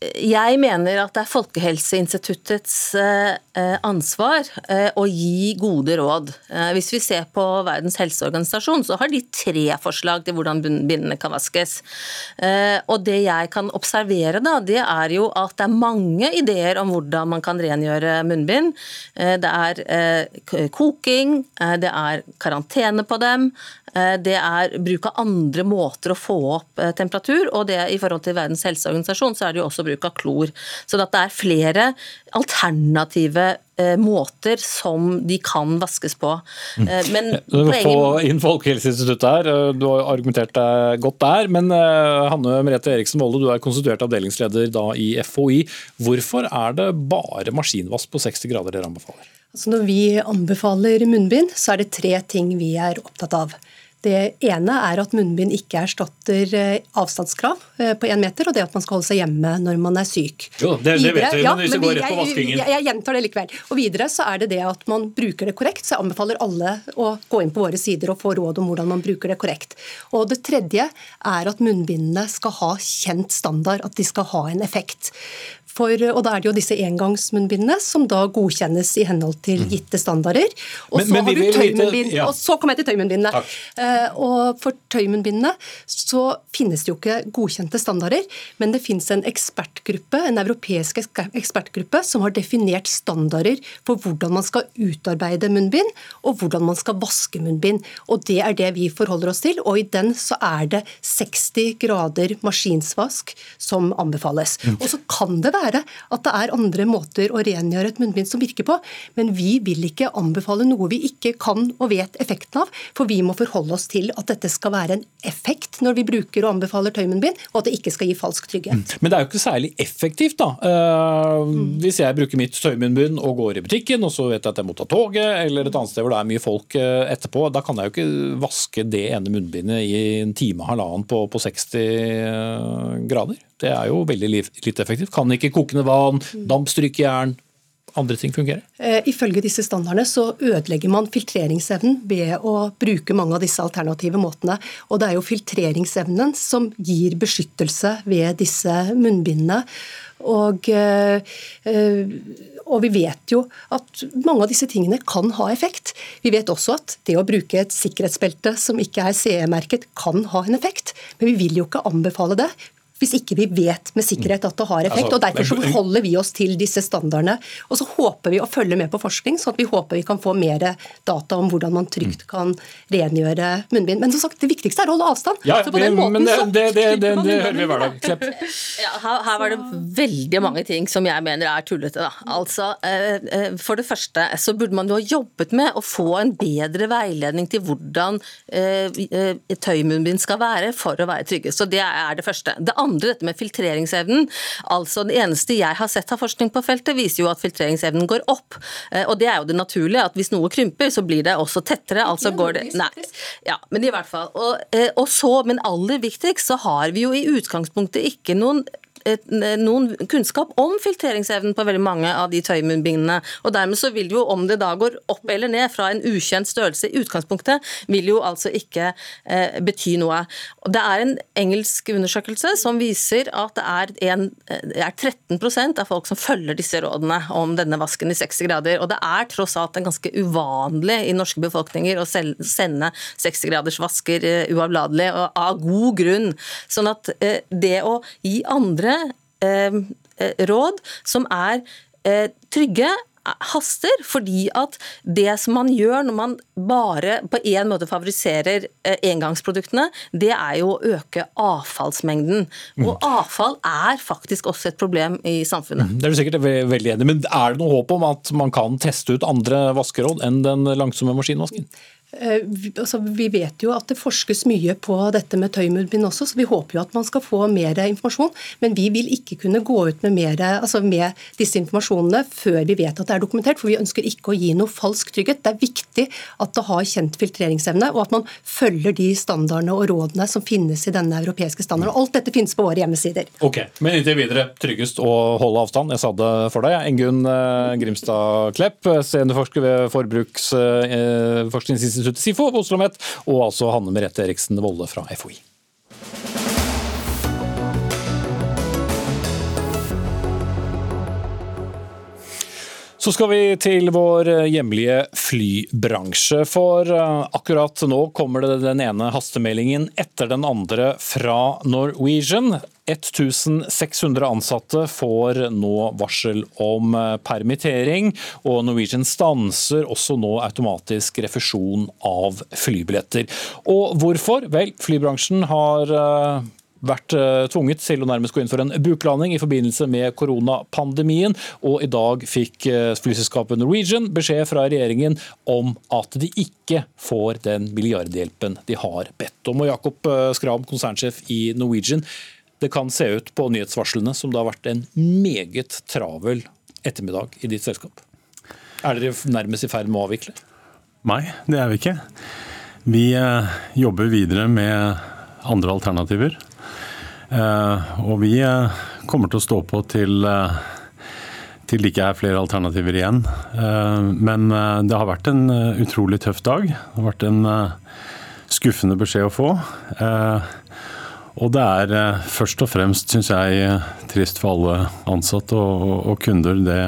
Jeg mener at det er Folkehelseinstituttets eh, ansvar eh, å gi gode råd. Eh, hvis vi ser på Verdens helseorganisasjon, så har de tre forslag til hvordan bindene kan vaskes. Og det jeg kan observere, da, det er jo at det er mange ideer om hvordan man kan rengjøre munnbind. Det er koking, det er karantene på dem, Eh, det er bruk av andre måter å få opp eh, temperatur, og det i forhold til Verdens helseorganisasjon så er det jo også bruk av klor. Så det er flere alternative eh, måter som de kan vaskes på. Mm. Men du må få inn Folkehelseinstituttet her, du har argumentert deg godt der. Men Hanne Merete Eriksen Volde, du er konstituert avdelingsleder da i FHI. Hvorfor er det bare maskinvask på 60 grader dere anbefaler? Altså når vi anbefaler munnbind, så er det tre ting vi er opptatt av. Det ene er at munnbind ikke erstatter eh, avstandskrav eh, på én meter, og det at man skal holde seg hjemme når man er syk. Jo, det, det vet vi, men hvis vi går rett på vaskingen jeg, jeg, gjentar det likevel. Og Videre så er det det at man bruker det korrekt. Så jeg anbefaler alle å gå inn på våre sider og få råd om hvordan man bruker det korrekt. Og Det tredje er at munnbindene skal ha kjent standard, at de skal ha en effekt. For, og Da er det jo disse engangsmunnbindene som da godkjennes i henhold til mm. gitte standarder. Og, men, så, men har du tøymunnbind, ja. og så kommer jeg til tøymunnbindene. Uh, og For tøymunnbindene så finnes det jo ikke godkjente standarder, men det finnes en ekspertgruppe, en europeisk ekspertgruppe som har definert standarder for hvordan man skal utarbeide munnbind, og hvordan man skal vaske munnbind. Og Det er det vi forholder oss til. og I den så er det 60 grader maskinsvask som anbefales. Mm. Og så kan det være være at det er andre måter å rengjøre et munnbind som virker på, men vi vil ikke anbefale noe vi ikke kan og vet effekten av, for vi må forholde oss til at dette skal være en effekt når vi bruker og anbefaler tøymunnbind, og at det ikke skal gi falsk trygghet. Mm. Men det er jo ikke særlig effektivt, da. Uh, hvis jeg bruker mitt tøymunnbind og går i butikken, og så vet jeg at jeg må ta toget, eller et annet sted hvor det er mye folk uh, etterpå, da kan jeg jo ikke vaske det ene munnbindet i en time og halvannen på, på 60 uh, grader. Det er jo veldig lite effektivt. Kan ikke kokende vann, dampstrykejern, andre ting fungerer? Eh, ifølge disse standardene så ødelegger man filtreringsevnen ved å bruke mange av disse alternative måtene. Og det er jo filtreringsevnen som gir beskyttelse ved disse munnbindene. Og, eh, og, vi vet jo at mange av disse tingene kan ha effekt. Vi vet også at det å bruke et sikkerhetsbelte som ikke er CE-merket, kan ha en effekt. Men vi vil jo ikke anbefale det hvis ikke vi vet med sikkerhet at det har effekt. Altså, og Derfor så forholder vi oss til disse standardene. Og så håper vi å følge med på forskning, sånn at vi håper vi kan få mer data om hvordan man trygt kan rengjøre munnbind. Men som sagt, det viktigste er å holde avstand. Ja, så på den måten, det, det, det, det, det hører vi hver dag. Klepp. [LAUGHS] Ja, her, her, var det veldig mange ting som jeg mener er tullete. Da. Altså, eh, eh, For det første så burde man jo ha jobbet med å få en bedre veiledning til hvordan eh, tøymunnbind skal være for å være trygge. Så det er det første. Det andre andre, dette med filtreringsevnen. Altså Det eneste jeg har sett av forskning på feltet, viser jo at filtreringsevnen går opp. Eh, og det er jo det naturlige, at hvis noe krymper, så blir det også tettere. altså går det, nei, ja, Men i hvert fall. Og, eh, og så, men aller viktigst, så har vi jo i utgangspunktet ikke noen noen kunnskap om filtreringsevnen på veldig mange av de tøymunnbindene. Og dermed så vil jo, om det da går opp eller ned fra en ukjent størrelse i utgangspunktet, vil jo altså ikke eh, bety noe. Det er en engelsk undersøkelse som viser at det er, en, det er 13% av folk som følger disse rådene om denne vasken i 60 grader. Og det er tross alt en ganske uvanlig i norske befolkninger å sende 60 graders vasker uavladelig, uavlatelig, og av god grunn. Sånn at eh, det å gi andre Eh, eh, råd som er eh, trygge, haster, fordi at det som man gjør når man bare på én måte favoriserer engangsproduktene, det er jo å øke avfallsmengden. Mm. Og avfall er faktisk også et problem i samfunnet. Mm, det er du sikkert veldig enig Men er det noe håp om at man kan teste ut andre vaskeråd enn den langsomme maskinvasken? Eh, altså, vi vet jo at det forskes mye på dette med tøymunnbind også, så vi håper jo at man skal få mer informasjon. Men vi vil ikke kunne gå ut med, mer, altså med disse informasjonene før vi vet at det er dokumentert, for vi ønsker ikke å gi noe falsk trygghet. Det er viktig at det har kjent filtreringsevne, og at man følger de standardene og rådene som finnes i denne europeiske standarden. Alt dette finnes på våre hjemmesider. Ok, Men inntil videre tryggest å holde avstand. Jeg sa det for deg. Engunn eh, Grimstad Klepp, seniorforsker ved Forbruksforskningsinstituttet Forskningsinstituttet SIFO Oslo OsloMet, og altså Hanne Merete Eriksen Wolle fra FHI. Så skal vi til vår hjemlige flybransje. For eh, akkurat nå kommer det den ene hastemeldingen etter den andre fra Norwegian. 1600 ansatte får nå varsel om eh, permittering, og Norwegian stanser også nå automatisk refusjon av flybilletter. Og hvorfor? Vel, flybransjen har eh, vært uh, tvunget til å nærmest gå inn for en buklanding i forbindelse med koronapandemien. Og i dag fikk uh, flyselskapet Norwegian beskjed fra regjeringen om at de ikke får den milliardhjelpen de har bedt om. Og Jakob uh, Skram, konsernsjef i Norwegian. Det kan se ut på nyhetsvarslene som det har vært en meget travel ettermiddag i ditt selskap. Er dere nærmest i ferd med å avvikle? Nei, det er vi ikke. Vi jobber videre med andre alternativer. Og vi kommer til å stå på til til det ikke er flere alternativer igjen. Men det har vært en utrolig tøff dag. Det har vært en skuffende beskjed å få. Og det er eh, først og fremst, syns jeg, trist for alle ansatte og, og kunder, det,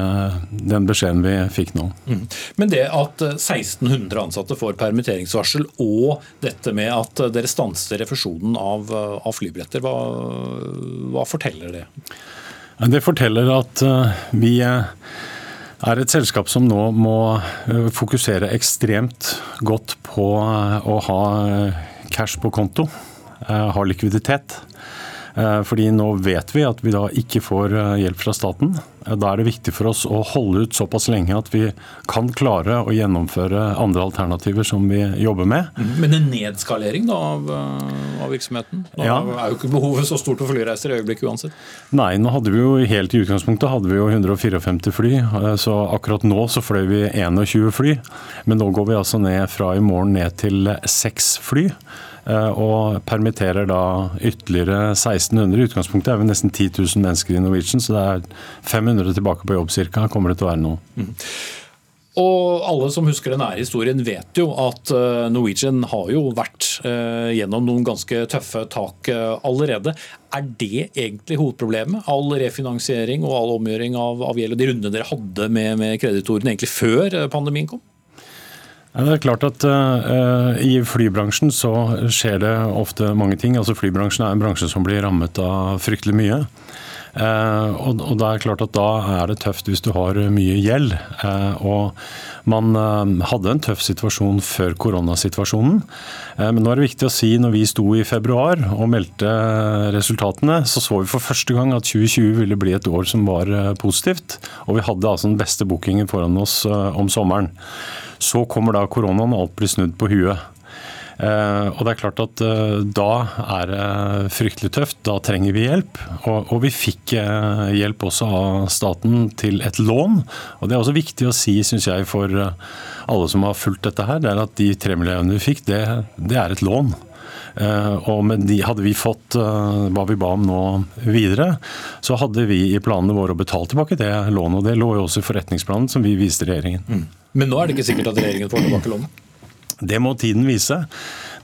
den beskjeden vi fikk nå. Mm. Men det at 1600 eh, ansatte får permitteringsvarsel, og dette med at dere stanser refusjonen av, av flybilletter, hva, hva, forteller det? Det forteller at eh, vi er et selskap som nå må fokusere ekstremt godt på å ha cash på konto. Eh, har likviditet. Eh, fordi nå vet vi at vi da ikke får eh, hjelp fra staten. Da er det viktig for oss å holde ut såpass lenge at vi kan klare å gjennomføre andre alternativer som vi jobber med. Mm. Men en nedskalering da av, av virksomheten? Da ja. er jo ikke behovet så stort for flyreiser i øyeblikket uansett? Nei, nå hadde vi jo helt i utgangspunktet hadde vi jo 154 fly. Så akkurat nå så fløy vi 21 fly. Men nå går vi altså ned fra i morgen ned til seks fly. Eh, og permitterer da ytterligere 1600. I utgangspunktet er vi nesten 10 000 mennesker i Norwegian, så det er 500 tilbake på jobb ca. kommer det til å være nå. Mm. Og alle som husker den nære historien vet jo at eh, Norwegian har jo vært eh, gjennom noen ganske tøffe tak allerede. Er det egentlig hovedproblemet? All refinansiering og all omgjøring av, gjeld og de rundene dere hadde med, med kreditorene egentlig før pandemien kom? Det er klart at uh, I flybransjen så skjer det ofte mange ting. Altså Flybransjen er en bransje som blir rammet av fryktelig mye. Uh, og, og det er klart at Da er det tøft hvis du har mye gjeld. Uh, og Man hadde en tøff situasjon før koronasituasjonen. men nå er det viktig å si når vi sto i februar og meldte resultatene, så så vi for første gang at 2020 ville bli et år som var positivt. Og vi hadde altså den beste bookingen foran oss om sommeren. Så kommer da koronaen, og alt blir snudd på huet. Eh, og det er klart at eh, Da er det fryktelig tøft. Da trenger vi hjelp. Og, vi fikk eh, hjelp også av staten til et lån. Og Det er også viktig å si synes jeg, for alle som har fulgt dette, her, det er at de tre millionene vi fikk, det, det er et lån. Og med de, Hadde vi fått hva vi ba om nå videre, så hadde vi i planene våre å betale tilbake det lånet. og Det lå jo også i forretningsplanen som vi viste regjeringen. Mm. Men nå er det ikke sikkert at regjeringen får tilbake lånet? Det må tiden vise.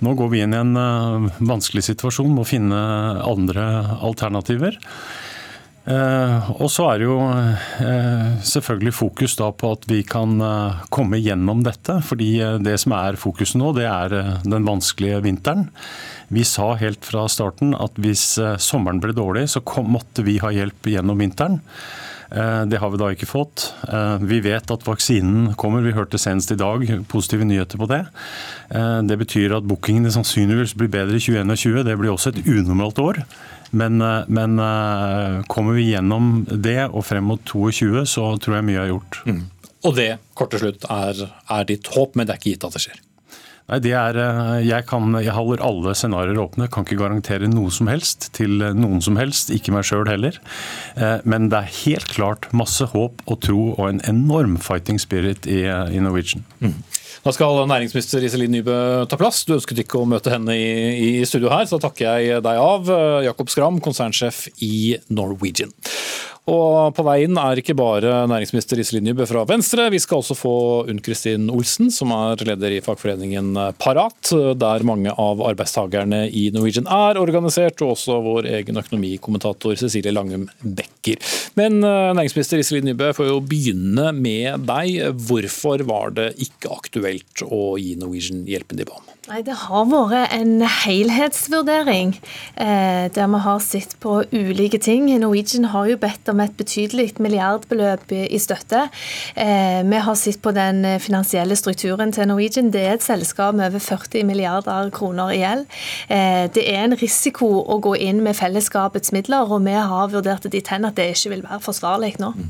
Nå går vi inn i en uh, vanskelig situasjon, må finne andre alternativer. Uh, og så er det jo eh, selvfølgelig fokus da på at vi kan komme gjennom dette. fordi det som er fokuset nå, det er den vanskelige vinteren. Vi sa helt fra starten at hvis sommeren ble dårlig, så kom, måtte vi ha hjelp gjennom vinteren. Eh, det har vi da ikke fått. Eh, vi vet at vaksinen kommer. Vi hørte senest i dag positive nyheter på det. Eh, det betyr at bookingene sannsynligvis blir bedre i 2021. Det blir også et unormalt år. Men, men, kommer vi gjennom det og frem mot 2022, så tror jeg mye er gjort. Mm. Og det, kort til slutt, er, er ditt håp, men det er ikke gitt at det skjer? Nei, det er, eh, jeg, kan, jeg holder alle scenarioer åpne. Kan ikke garantere noe som helst til noen som helst, ikke meg sjøl heller. Eh, men det er helt klart masse håp og tro og en enorm fighting spirit i, eh, i Norwegian. Mm. Da skal næringsminister Iselin Nybø ta plass. Du ønsket ikke å møte henne i, i studio her, så da takker jeg deg av. Jakob Skram, konsernsjef i Norwegian. Og på veien er ikke bare næringsminister Iselin Nybø fra Venstre. Vi skal også få Unn Kristin Olsen, som er leder i fagforeningen Parat, der mange av arbeidstakerne i Norwegian er organisert, og også vår egen økonomikommentator Cecilie Langum Becker. Men eh, næringsminister Iselin Nybø får jo begynne med deg. Hvorfor var det ikke aktuelt å gi Norwegian hjelpen de ba om? Nei, Det har vært en helhetsvurdering eh, der vi har sett på ulike ting. Norwegian har jo bedt om et betydelig milliardbeløp i støtte. Eh, vi har sett på den finansielle strukturen til Norwegian. Det er et selskap med over 40 milliarder kroner i gjeld. Eh, det er en risiko å gå inn med fellesskapets midler, og vi har vurdert det dit hen at det ikke vil være forsvarlig nå. Mm.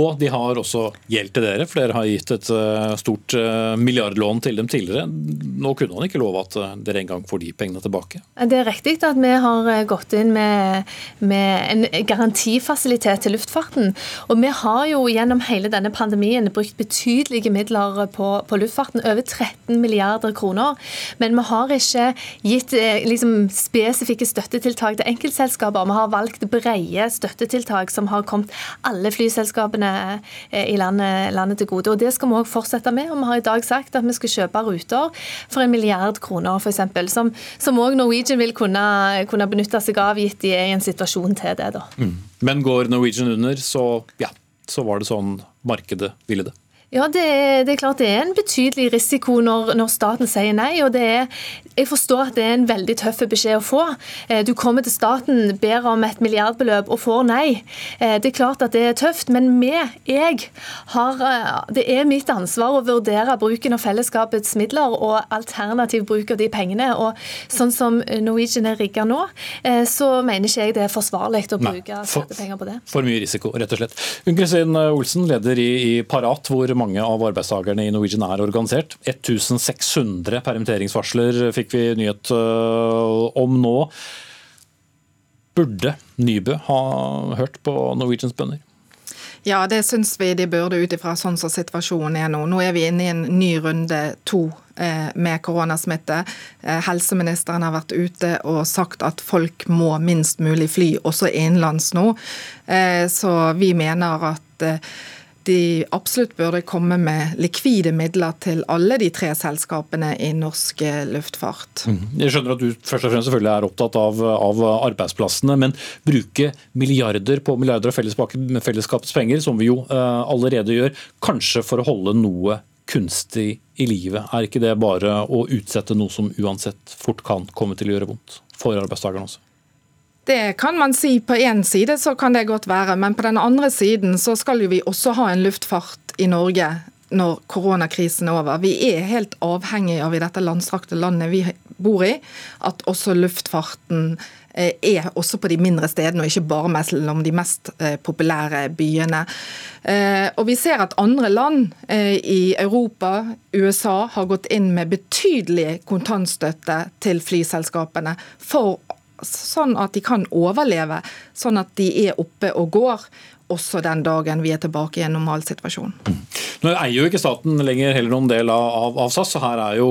Og de har også gjeld til dere, for dere har gitt et eh, stort milliardlån til dem tidligere. Nå kunne han ikke love at dere engang får de pengene tilbake? Det er riktig at vi har gått inn med, med en garantifasilitet til luftfarten. Og vi har jo gjennom hele denne pandemien brukt betydelige midler på, på luftfarten, over 13 milliarder kroner. Men vi har ikke gitt liksom, spesifikke støttetiltak til enkeltselskaper. Vi har valgt brede støttetiltak som har kommet alle flyselskapene eh, i landet, landet, til gode. Og Det skal vi òg fortsette med. og Vi har i dag sagt at vi skal kjøpe ruter for en milliard kroner, f.eks. Som òg Norwegian vil kunne, kunne, benytte seg av, gitt de er i en situasjon til det. da. Mm. Men går Norwegian under, så, ja, så var det sånn markedet ville det. Ja, det er, det er, klart det er en betydelig risiko når, når, staten sier nei. og det er, Jeg forstår at det er en veldig tøff beskjed å få. Eh, du kommer til staten, ber om et milliardbeløp og får nei. Eh, det er klart at det er tøft, men vi, jeg, har, eh, det er mitt ansvar å vurdere bruken av fellesskapets midler og alternativ bruk av de pengene. og Sånn som Norwegian er rigga nå, så mener ikke jeg det er forsvarlig å bruke skattepenger på det. For mye risiko, rett og slett. Unn Kristin Olsen, leder i, i Parat. hvor mange av arbeidstakerne i Norwegian er organisert. 1600 permitteringsvarsler fikk vi nyhet øh, om nå. Burde Nybø ha hørt på Norwegians bønder? Ja, det syns vi de burde ut ifra sånn som situasjonen er nå. Nå er vi inne i en ny runde to eh, med koronasmitte. Eh, helseministeren har vært ute og sagt at folk må minst mulig fly, også innenlands nå. Så vi mener at de absolutt burde komme med likvide midler til alle de tre selskapene i norsk luftfart. Mm. Jeg skjønner at du først og fremst selvfølgelig er opptatt av, av arbeidsplassene, men bruke milliarder på milliarder av fellesskapets penger, som vi jo uh, allerede gjør, kanskje for å holde noe kunstig i livet. Er ikke det bare å utsette noe som uansett fort kan komme til å gjøre vondt for arbeidstakerne også? Det kan man si. På én side så kan det godt være, men på den andre siden så skal jo vi også ha en luftfart i Norge når koronakrisen er over. Vi er helt avhengig av i dette landstrakte landet vi bor i, at også luftfarten eh, er også på de mindre stedene, og ikke bare mellom de mest eh, populære byene. Eh, og Vi ser at andre land i Europa, USA, har gått inn med betydelig kontantstøtte til flyselskapene for sånn at de kan overleve, sånn at de er oppe og går også den dagen vi er tilbake i en normalsituasjon. Mm. Nå eier jo ikke staten lenger heller noen del av, av, SAS, så her er jo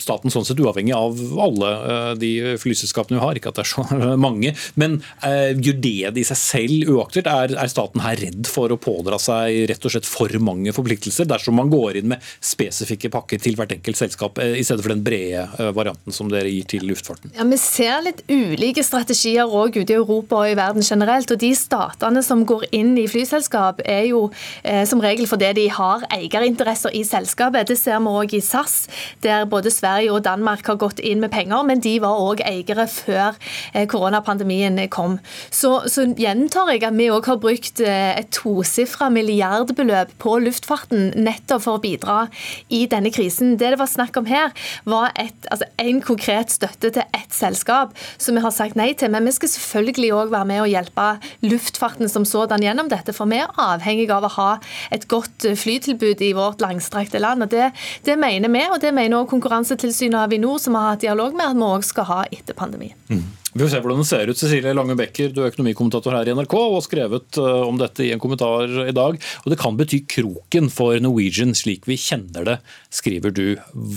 staten sånn sett uavhengig av alle uh, de flyselskapene vi har. Ikke at det er så [LAUGHS] mange. Men eh, gjør det det i seg selv uaktuelt? Er, er, staten her redd for å pådra seg rett og slett for mange forpliktelser, dersom man går inn med spesifikke pakker til hvert enkelt selskap, uh, i stedet for den brede varianten som dere gir til luftfarten? Ja, Vi ser litt ulike strategier òg ute i Europa og i verden generelt. og De statene som går inn i i flyselskap, er jo eh, som regel fordi de har eierinteresser i selskapet. Det ser vi òg i SAS, der både Sverige og Danmark har gått inn med penger, men de var òg eiere før eh, koronapandemien kom. Så, så gjentar jeg at vi òg har brukt eh, et tosifra milliardbeløp på luftfarten nettopp for å bidra i denne krisen. Det det var snakk om her, var et, altså en konkret støtte til ett selskap som vi har sagt nei til. Men vi skal selvfølgelig òg være med og hjelpe luftfarten som sådan gjennom dette, for vi er avhengig av å ha et godt flytilbud i vårt langstrakte land. og Det, det mener vi, og det mener også Konkurransetilsynet og Avinor, som har hatt dialog med, at vi òg skal ha etter pandemien. Mm. Vi får se hvordan det ser ut. Cecilie Lange Becker, du er økonomikommentator her i NRK og har skrevet eh, om dette i en kommentar i dag. Og Det kan bety kroken for Norwegian slik vi kjenner det, skriver du.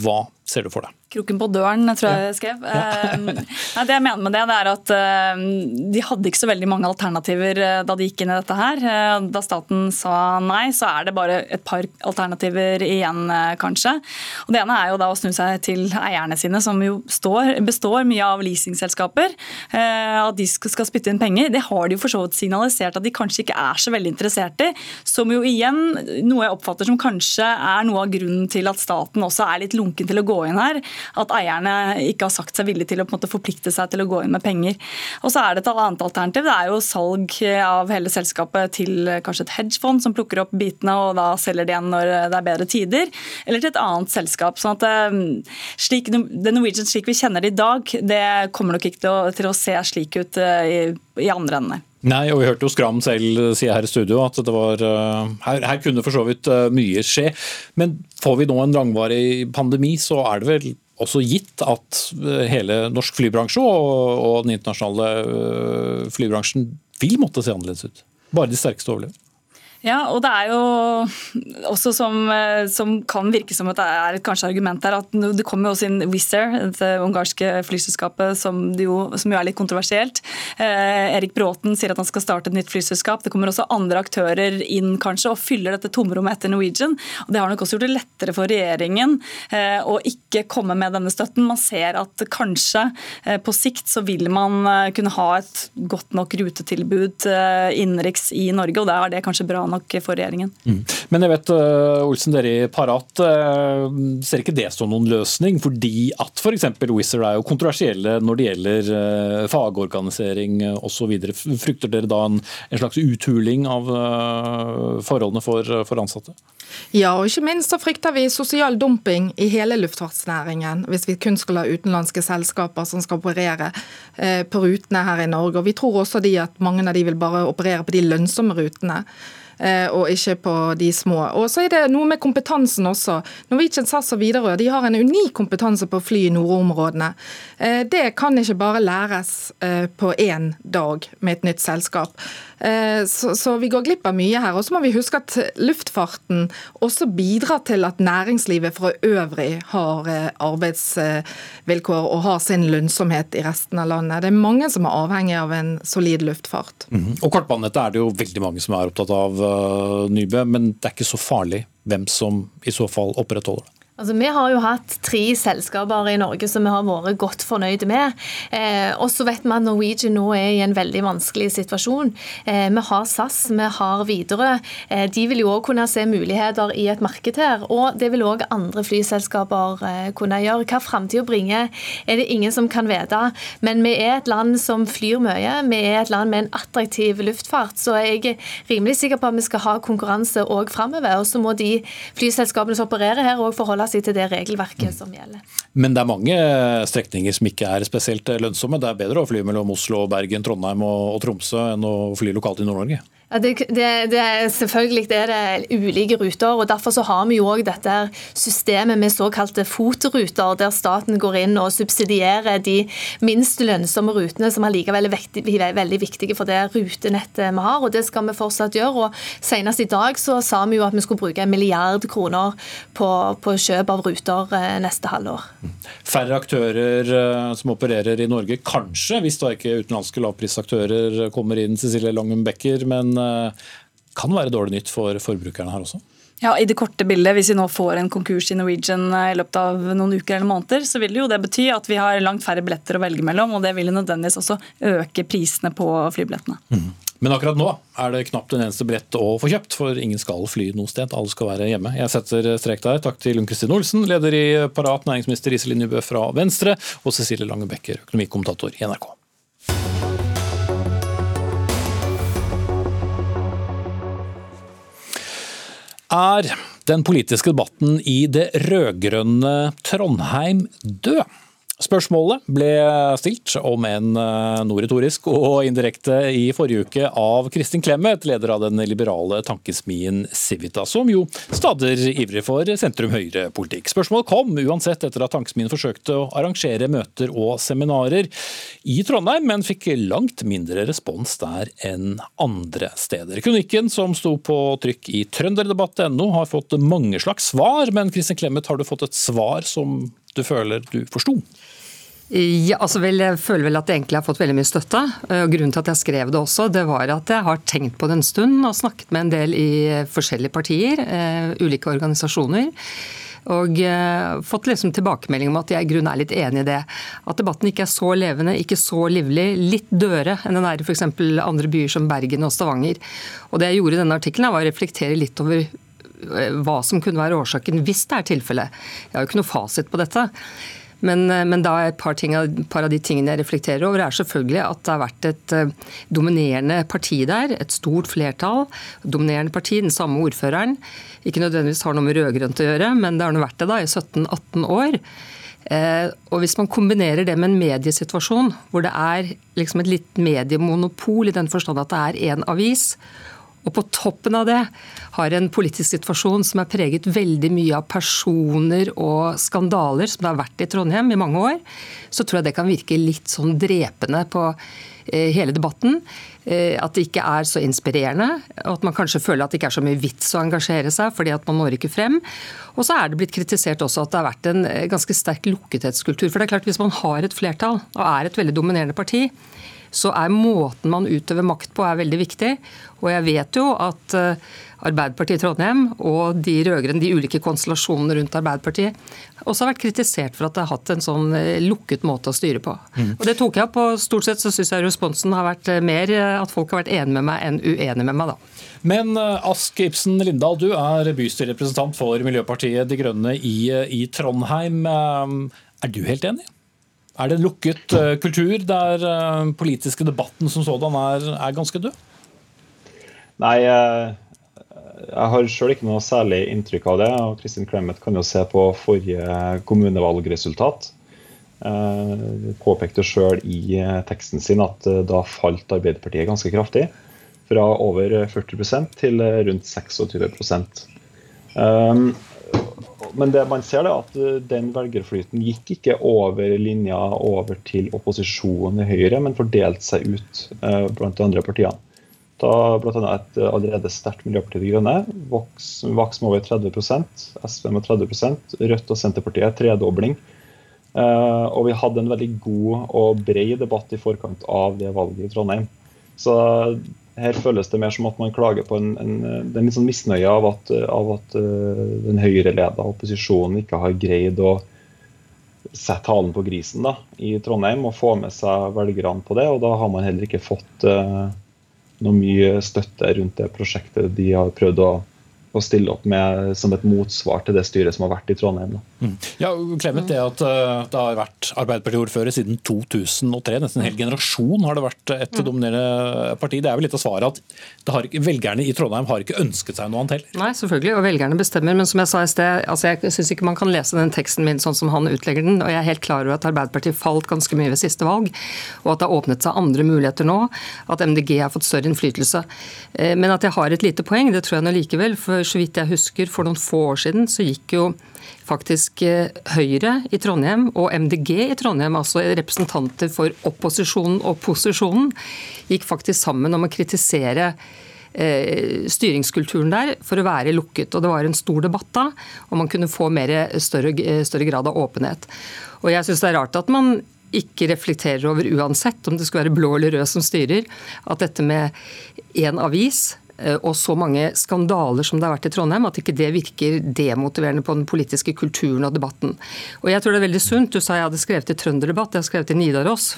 Hva ser du for deg? kroken på døren, tror jeg jeg skrev. Ja. nei, det jeg mener med det, det er at ehm, de hadde ikke så veldig mange alternativer eh, da de gikk inn i dette her. Eh, da staten sa nei, så er det bare et par alternativer igjen, eh, kanskje. Og Det ene er jo da å snu seg til eierne sine, som jo står, består mye av leasingselskaper. At de skal spytte inn penger. Det har de jo for så vidt signalisert at de kanskje ikke er så veldig interessert i. Som jo igjen noe jeg oppfatter som kanskje er noe av grunnen til at staten også er litt lunken til å gå inn her at eierne ikke har sagt seg villige til å måte forplikte seg til å gå inn med penger. Og så er det et annet alternativ. Det er jo salg av hele selskapet til kanskje et hedgefond som plukker opp bitene og da selger det igjen når det er bedre tider, eller til et annet selskap. sånn at eh, slik, The Norwegian slik vi kjenner det i dag, det kommer nok ikke til å, til å se slik ut eh, i, i andre enden. Nei, og vi hørte jo Skram selv si her i studio at det var, eh, her, her kunne for så vidt eh, mye skje. Men får vi nå en langvarig pandemi, så er det vel også gitt at eh, hele norsk flybransje og, og den internasjonale flybransjen vil måtte se annerledes ut. Bare de sterkeste overlever. Ja, og det er jo også som, eh, som kan virke som at det er et kanskje argument her, at det kommer jo også inn Wizz Air, det ungarske flyselskapet som, jo, som jo er litt kontroversielt. Eh, Erik Bråten sier at han skal starte et nytt flyselskap. Det kommer også andre aktører inn kanskje og fyller dette tomrommet etter Norwegian. og Det har nok også gjort det lettere for regjeringen eh, å ikke komme med denne støtten. Man ser at kanskje eh, på sikt så vil man eh, kunne ha et godt nok rutetilbud eh, innenriks i Norge, og da er det kanskje bra nok for regjeringen. Mm. Men jeg vet, uh, Olsen, dere i Parat uh, ser ikke det som noen løsning, fordi at f.eks. Wizz er jo kontroversielle når det gjelder uh, fagorganisering osv. Frykter dere da en, en, slags uthuling av forholdene for, for ansatte? Ja, og ikke minst så frykter vi sosial dumping i hele luftfartsnæringen, hvis vi kun skal ha utenlandske selskaper som skal operere på rutene her i Norge. Og Vi tror også de at mange av de vil bare operere på de lønnsomme rutene. Eh, og ikke på de små. Og så er det noe med kompetansen også. Norwegian, SAS og Widerøe de har en unik kompetanse på å fly i nordområdene. Eh, det kan ikke bare læres eh, på én dag med et nytt selskap. Så, så, vi går glipp av mye her. Og så må vi huske at luftfarten også bidrar til at næringslivet for øvrig har arbeidsvilkår og har sin lønnsomhet i resten av landet. Det er mange som er avhengig av en solid luftfart. Mm -hmm. Og kortbanenettet er det jo veldig mange som er opptatt av Nybø, men det er ikke så farlig hvem som i så fall opprettholder det. Altså, vi har jo hatt tre selskaper i Norge som vi har vært godt fornøyde med. Eh, og så vet vi at Norwegian nå er i en veldig vanskelig situasjon. Eh, vi har SAS, vi har Widerøe. Eh, de vil jo òg kunne se muligheter i et marked her. Og det vil òg andre flyselskaper eh, kunne gjøre. Hva framtida bringer, er det ingen som kan vite. Men vi er et land som flyr mye. Vi er et land med en attraktiv luftfart. Så jeg er rimelig sikker på at vi skal ha konkurranse òg framover. Og så må de flyselskapene som opererer her, òg forholde seg til det regelverket som gjelder. Men det er mange strekninger som ikke er spesielt lønnsomme. Det er bedre å fly mellom Oslo, Bergen, Trondheim og, Tromsø enn å fly lokalt i Nord-Norge? Ja, det, det, det, selvfølgelig er det ulike ruter. og Derfor så har vi jo også dette systemet med såkalte FOT-ruter, der staten går inn og subsidierer de minst lønnsomme rutene, som allikevel er vektig, veldig viktige for det rutenettet vi har. og Det skal vi fortsatt gjøre. og Senest i dag så sa vi jo at vi skulle bruke en milliard kroner på, på kjøp av ruter eh, neste halvår. Færre aktører eh, som opererer i Norge, kanskje, hvis da ikke utenlandske lavprisaktører kommer inn, Cecilie Langen Becker. men Eh, kan være dårlig nytt for forbrukerne her også? Ja, I det korte bildet, hvis vi nå får en konkurs i Norwegian eh, i løpet av noen uker eller måneder, så vil jo det bety at vi har langt færre billetter å velge mellom. og Det vil nødvendigvis også øke prisene på flybillettene. Mm. Men akkurat nå er det knapt en eneste billett å få kjøpt, for ingen skal fly noe sted. Alle skal være hjemme. Jeg setter strek der. Takk til Unn Kristin Olsen, leder i Parat, næringsminister Iselin Nybø fra Venstre, og Cecilie Lange Becker, økonomikommentator i NRK. Er den politiske debatten i det rød-grønne Trondheim død? Spørsmålet ble stilt, om en noe retorisk og indirekte, i forrige uke av Kristin Clemet, leder av den liberale tankesmien Civita, som jo stadig ivrig for sentrum-høyre-politikk. Spørsmålet kom uansett etter at tankesmien forsøkte å arrangere møter og seminarer i Trondheim, men fikk langt mindre respons der enn andre steder. Kronikken som sto på trykk i trønderdebatt.no har fått mange slags svar, men Kristin Clemet, har du fått et svar som du føler du forsto? Ja, altså vel, Jeg føler vel at jeg egentlig har fått veldig mye støtte. og Grunnen til at jeg skrev det også, det var at jeg har tenkt på det en stund og snakket med en del i forskjellige partier, eh, ulike organisasjoner. Og eh, fått liksom tilbakemelding om at jeg i grunnen er litt enig i det. At debatten ikke er så levende, ikke så livlig, litt dødere enn den er i f.eks. andre byer som Bergen og Stavanger. Og Det jeg gjorde i denne artikkelen, var å reflektere litt over eh, hva som kunne være årsaken hvis det er tilfellet. Jeg har jo ikke noe fasit på dette. Men, eh, men da et par, ting, par, av de tingene jeg reflekterer over, er selvfølgelig at det har vært et uh, dominerende parti der. Et stort flertall. Dominerende parti, den samme ordføreren. Ikke nødvendigvis har noe med rød-grønt å gjøre, men det har nå vært det da i 17-18 år. Eh, og Hvis man kombinerer det med en mediesituasjon hvor det er liksom et litt mediemonopol i den forstand at det er én avis, og på toppen av det har en politisk situasjon som er preget veldig mye av personer og skandaler, som det har vært i Trondheim i mange år, så tror jeg det kan virke litt sånn drepende på eh, hele debatten. Eh, at det ikke er så inspirerende, og at man kanskje føler at det ikke er så mye vits å engasjere seg fordi at man når ikke frem. Og så er det blitt kritisert også at det har vært en eh, ganske sterk lukkethetskultur. For det er klart Hvis man har et flertall og er et veldig dominerende parti, så er måten man utøver makt på er veldig viktig. Og jeg vet jo at eh, Arbeiderpartiet i Trondheim og de rødgrønne, de ulike konstellasjonene rundt Arbeiderpartiet, også har vært kritisert for at det har hatt en sånn eh, lukket måte å styre på. Mm. Og Det tok jeg opp, og stort sett så syns jeg responsen har vært eh, mer at folk har vært enige med meg enn uenige med meg, da. Men Ask Ibsen Lindahl, du er bystyrerepresentant for Miljøpartiet De Grønne i, i Trondheim. Er du helt enig? Er det en lukket uh, kultur der uh, politiske debatten som sådan er, er ganske død? Nei, jeg, jeg har sjøl ikke noe særlig inntrykk av det. og Kristin Clemet kan jo se på forrige kommunevalgresultat. Påpekte sjøl i teksten sin at da falt Arbeiderpartiet ganske kraftig. Fra over 40% til rundt 26 um, men det man ser er at eh, den velgerflyten gikk ikke over linja over til opposisjonen i Høyre, men fordelte seg ut eh, blant de andre partiene. Da bl.a. et eh, allerede sterkt Miljøpartiet De Grønne vokste med over 30 SV med 30% Rødt og Senterpartiet tredobling. Og vi hadde en veldig god og bred debatt i forkant av det valget i Trondheim. Så her føles det mer som at man klager på en, en, en litt sånn misnøye av at, av at uh, den høyreleda opposisjonen ikke har greid å sette halen på grisen da, i Trondheim og få med seg velgerne på det. Og da har man heller ikke fått uh, noe mye støtte rundt det prosjektet de har prøvd å å stille opp med som et motsvar til det styret som har vært i Trondheim. Mm. Ja, Clement, det at uh, det har vært Arbeiderparti-ordfører siden 2003, nesten en hel generasjon har det vært et mm. dominerende parti. Det er vel litt av svaret at har, velgerne i Trondheim har ikke ønsket seg noe annet heller? Nei, selvfølgelig, og velgerne bestemmer. Men som jeg sa i sted, altså jeg syns ikke man kan lese den teksten min sånn som han utlegger den. Og jeg er helt klar over at Arbeiderpartiet falt ganske mye ved siste valg, og at det har åpnet seg andre muligheter nå. At MDG har fått større innflytelse. Eh, men at jeg har et lite poeng, det tror jeg nå likevel. for så vidt jeg husker, for noen få år siden så gikk jo faktisk eh, Høyre i Trondheim og MDG i Trondheim, altså representanter for opposisjonen og posisjonen, gikk faktisk sammen om å kritisere eh, styringskulturen der for å være lukket. og Det var en stor debatt da, om man kunne få mer, større, større grad av åpenhet. Og jeg synes det er rart at man ikke reflekterer over, uansett om det skal være blå eller rød som styrer, at dette med én avis Eh, og så mange skandaler som det har vært i Trondheim, at ikke det virker demotiverende på den politiske kulturen og debatten. Og jeg tror det er veldig sunt. Du sa jeg hadde skrevet i Trønderdebatt, jeg har skrevet i Nidaros.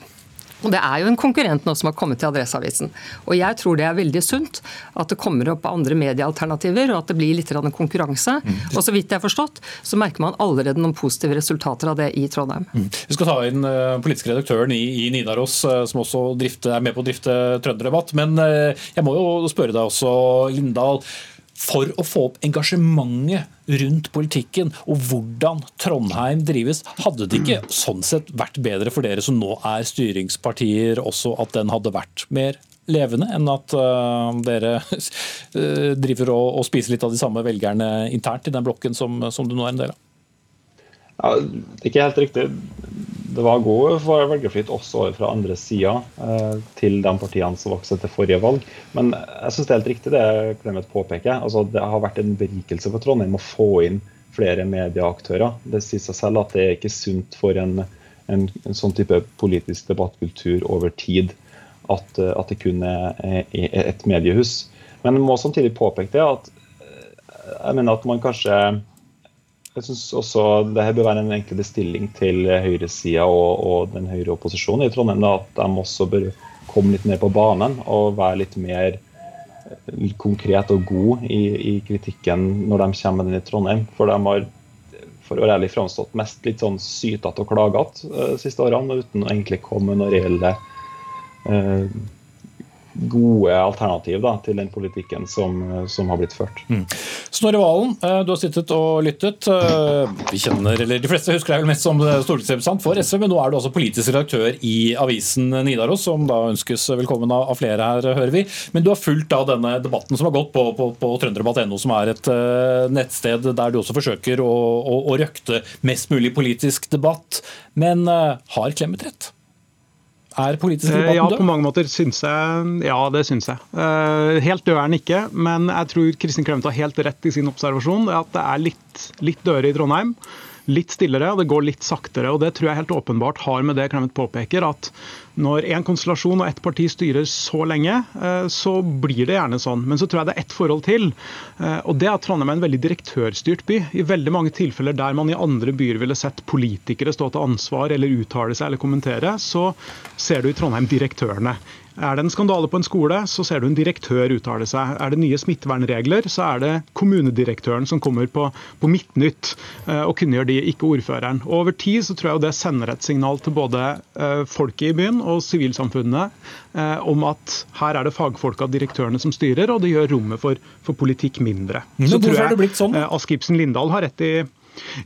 Og Det er jo en konkurrent nå som har kommet til Adresseavisen. Og jeg tror det er veldig sunt at det kommer opp andre mediealternativer, og at det blir litt konkurranse. Mm. Og så vidt jeg har forstått, så merker man allerede noen positive resultater av det i Trondheim. Mm. Vi skal ta inn uh, politisk redaktøren i, i Nidaros, uh, som også drifter, er med på å drifte Trønderdebatt. Men uh, jeg må jo spørre deg også, Lindahl for å få opp engasjementet rundt politikken og hvordan Trondheim drives. Hadde det ikke sånn sett vært bedre for dere som nå er styringspartier, også at den hadde vært mer levende enn at uh, dere uh, [LAUGHS] driver og, og, spiser litt av de samme velgerne internt i den blokken som, som du nå er en del av? Ja, det er ikke helt riktig det var god velgerflyt også fra andre sida eh, til de partiene som vokste til forrige valg. Men jeg syns det er helt riktig det Clemet påpeker. Altså, det har vært en berikelse for Trondheim å få inn flere medieaktører. Det sier seg selv at det er ikke sunt for en, en, en sånn type politisk debattkultur over tid at, at det kun er et mediehus. Men jeg må samtidig påpeke det at eh, jeg mener at man kanskje jeg synes også det her bør være en enkel bestilling til høyresida og, og den høyre opposisjonen i Trondheim. Da, at de også bør komme litt mer på banen og være litt mer eh, konkret og god i, i kritikken når de kommer med den i Trondheim. For de har for å være ærlig framstått mest litt sånn sytete og klagete de siste årene, uten å egentlig komme med noen reelle uh, gode alternativ da, til den politikken som, som har blitt ført. Mm. Snorre Valen, eh, du har sittet og lyttet. Eh, vi kjenner, eller De fleste husker deg vel mest som stortingsrepresentant for SV, men nå er du også politisk redaktør i avisen Nidaros, som da ønskes velkommen av flere her, hører vi. Men du har fulgt da denne debatten som har gått på, på, på trønderdebatt.no, som er et nettsted der du også forsøker å, å, å røkte mest mulig politisk debatt. Men har Clemet rett? Er politisk debatten død? Ja, på mange måter syns jeg Ja, det syns jeg. Helt død er den ikke, men jeg tror Kristin Clemet har helt rett i sin observasjon. At det er litt, litt dødere i Trondheim litt stillere, og det går litt saktere. og Det tror jeg helt åpenbart har med det Clemet påpeker, at når en konstellasjon og ett parti styrer så lenge, eh, så blir det gjerne sånn. Men så tror jeg det er ett forhold til, eh, og det er at Trondheim er en veldig direktørstyrt by. I veldig mange tilfeller der man i andre byer ville sett politikere stå til ansvar eller uttale seg eller kommentere, så ser du i Trondheim direktørene. Er det en skandale på en skole, så ser du en direktør uttale seg. Er det nye smittevernregler, så er det kommunedirektøren som kommer på, på Midtnytt eh, og kunngjør de, ikke ordføreren. Og Over tid så tror jeg det sender et signal til både eh, folket i byen og sivilsamfunnet eh, om at her er det fagfolka og direktørene som styrer, og det gjør rommet for, for politikk mindre. Så tror jeg sånn? Ask Ibsen Lindahl har rett i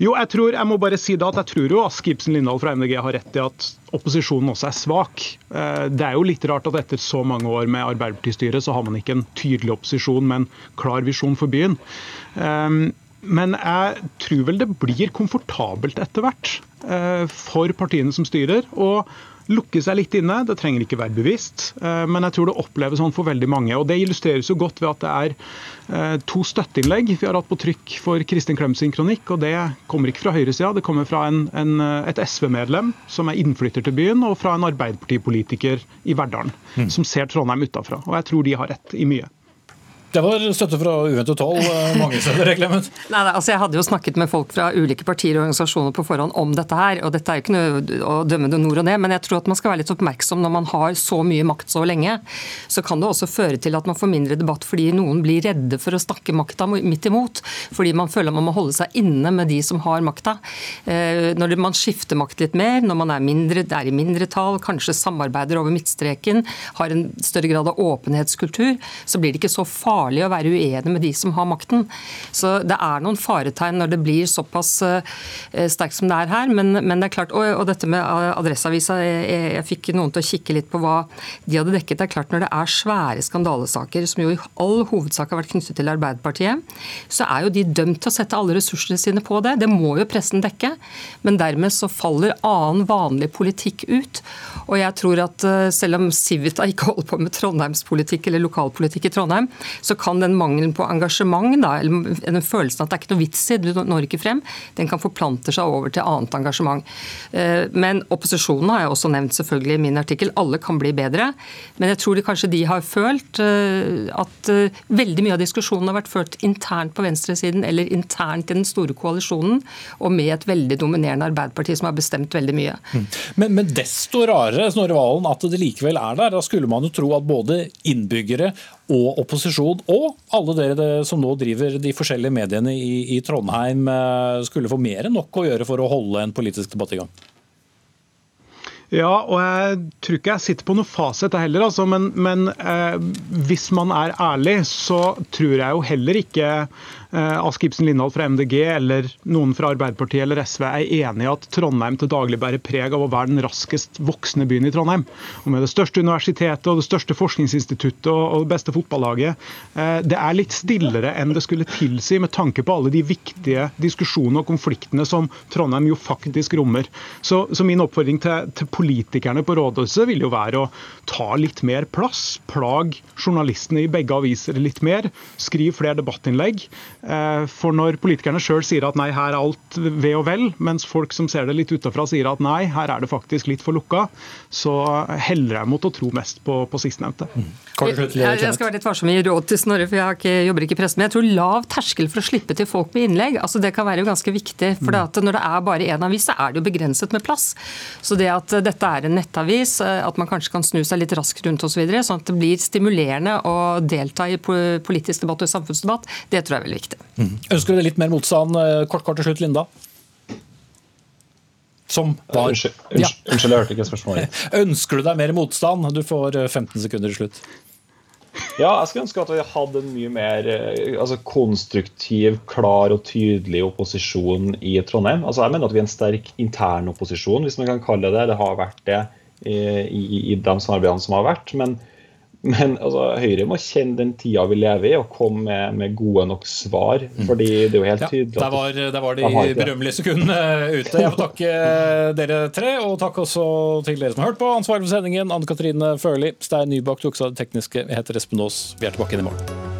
jo, jeg tror, jeg må bare si da at jeg tror jo Ask Ibsen Lindahl fra MDG har rett i at opposisjonen også er svak. Eh, det er jo litt rart at etter så mange år med Arbeiderpartistyre, så har man ikke en tydelig opposisjon med en klar visjon for byen. Ehm, men jeg tror vel det blir komfortabelt etter hvert eh, for partiene som styrer. og lukke seg litt inne. Det trenger ikke være bevisst, eh, men jeg tror det oppleves sånn for veldig mange. og Det illustreres jo godt ved at det er eh, to støtteinnlegg vi har hatt på trykk for Kristin Klem sin kronikk. og Det kommer ikke fra høyresida, det kommer fra en, en, et SV-medlem som er innflytter til byen, og fra en Arbeiderpartipolitiker i Verdalen, mm. som ser Trondheim utafra. Og jeg tror de har rett i mye. Det var støtte fra uventet hold eh, mange steder, Clement? [LAUGHS] Nei, altså Jeg hadde jo snakket med folk fra ulike partier og organisasjoner på forhånd om dette her. og Dette er jo ikke noe å dømme det nord og ned, men jeg tror at man skal være litt oppmerksom når man har så mye makt så lenge. Så kan det også føre til at man får mindre debatt fordi noen blir redde for å snakke makta midt imot. Fordi man føler man må holde seg inne med de som har makta. Eh, når man skifter makt litt mer, når man er, mindre, er i mindretall, kanskje samarbeider over midtstreken, har en større grad av åpenhetskultur, så blir det ikke så farlig farlig å være uenig med de som har makten. Så det er noen faretegn når det blir såpass uh, sterkt som det er her. Men, men, det er klart, og, og dette med Adresseavisa, jeg, jeg, fikk noen til å kikke litt på hva de hadde dekket. Det er klart Når det er svære skandalesaker, som jo i all hovedsak har vært knyttet til Arbeiderpartiet, så er jo de dømt til å sette alle ressursene sine på det. Det må jo pressen dekke. Men dermed så faller annen vanlig politikk ut. Og jeg tror at uh, selv om Civita ikke holder på med trondheimspolitikk eller lokalpolitikk i Trondheim, så så kan den mangelen på engasjement, da, eller den følelsen at det er ikke noe vits i, du når ikke frem, den kan forplante seg over til annet engasjement. Eh, men opposisjonen har jeg også nevnt selvfølgelig i min artikkel. Alle kan bli bedre. Men jeg tror de, kanskje de har følt eh, at eh, veldig mye av diskusjonen har vært ført internt på venstresiden eller internt i den store koalisjonen, og med et veldig dominerende Arbeiderparti som har bestemt veldig mye. Mm. Men, men desto rarere Snorre Valen, at det likevel er der. Da skulle man jo tro at både innbyggere og opposisjon, og alle dere som nå driver de forskjellige mediene i, i Trondheim, eh, skulle få mer enn nok å gjøre for å holde en politisk debatt i gang? Ja, og jeg tror ikke jeg sitter på noe fasit heller, altså, men, men eh, hvis man er ærlig, så tror jeg jo heller ikke Ask Ibsen Lindahl fra MDG eller noen fra Arbeiderpartiet eller SV er enig i at Trondheim til daglig bærer preg av å være den raskest voksende byen i Trondheim. Og Med det største universitetet og det største forskningsinstituttet og det beste fotballaget. Eh, det er litt stillere enn det skulle tilsi med tanke på alle de viktige diskusjonene og konfliktene som Trondheim jo faktisk rommer. Så, så min oppfordring til, til, politikerne på rådhuset vil jo være å ta litt mer plass. Plag journalistene i begge aviser litt mer. Skriv flere debattinnlegg. Eh, for når politikerne sjøl sier at nei, her er alt ved og vel, mens folk som ser det litt utafra sier at nei, her er det faktisk litt for lukka, så heller jeg mot å tro mest på, på sistnevnte. Mm. Jeg, jeg skal være litt varsom i råd til Snorre, for jeg ikke, jobber ikke i pressen. Men jeg tror lav terskel for å slippe til folk med innlegg, altså det kan være jo ganske viktig. For mm. når det er bare én avis, så er det jo begrenset med plass. Så det at dette er en nettavis, eh, at man kanskje kan snu seg litt raskt rundt osv., så sånn at det blir stimulerende å delta i politisk debatt og samfunnsdebatt, det tror jeg er veldig viktig viktig. Mm. Ønsker du deg litt mer motstand? Eh, kort, kort til slutt, Linda. Som var Unnskyld, ja. unnskyld jeg hørte ikke spørsmålet. [LAUGHS] Ønsker du deg mer motstand? Du får 15 eh, sekunder til slutt. Ja, jeg skulle ønske at vi hadde en mye mer eh, altså, konstruktiv, klar og tydelig opposisjon i Trondheim. Altså, jeg mener at vi er en sterk intern opposisjon, hvis man kan kalle det det. Det har vært det i, i, i de samarbeidene som har vært. men men altså, Høyre må kjenne den tida vi lever i og komme med, med gode nok svar. Mm. fordi det er jo helt tydelig. Ja, der, var, der var de berømmelige sekundene ute. Jeg [LAUGHS] vil takke dere tre, og takk også til dere som har hørt på. Ansvaret for sendingen, Anne Katrine Førli. Stein Nybakk tok seg av det tekniske. Jeg heter Espen Aas. Vi er tilbake inn i morgen.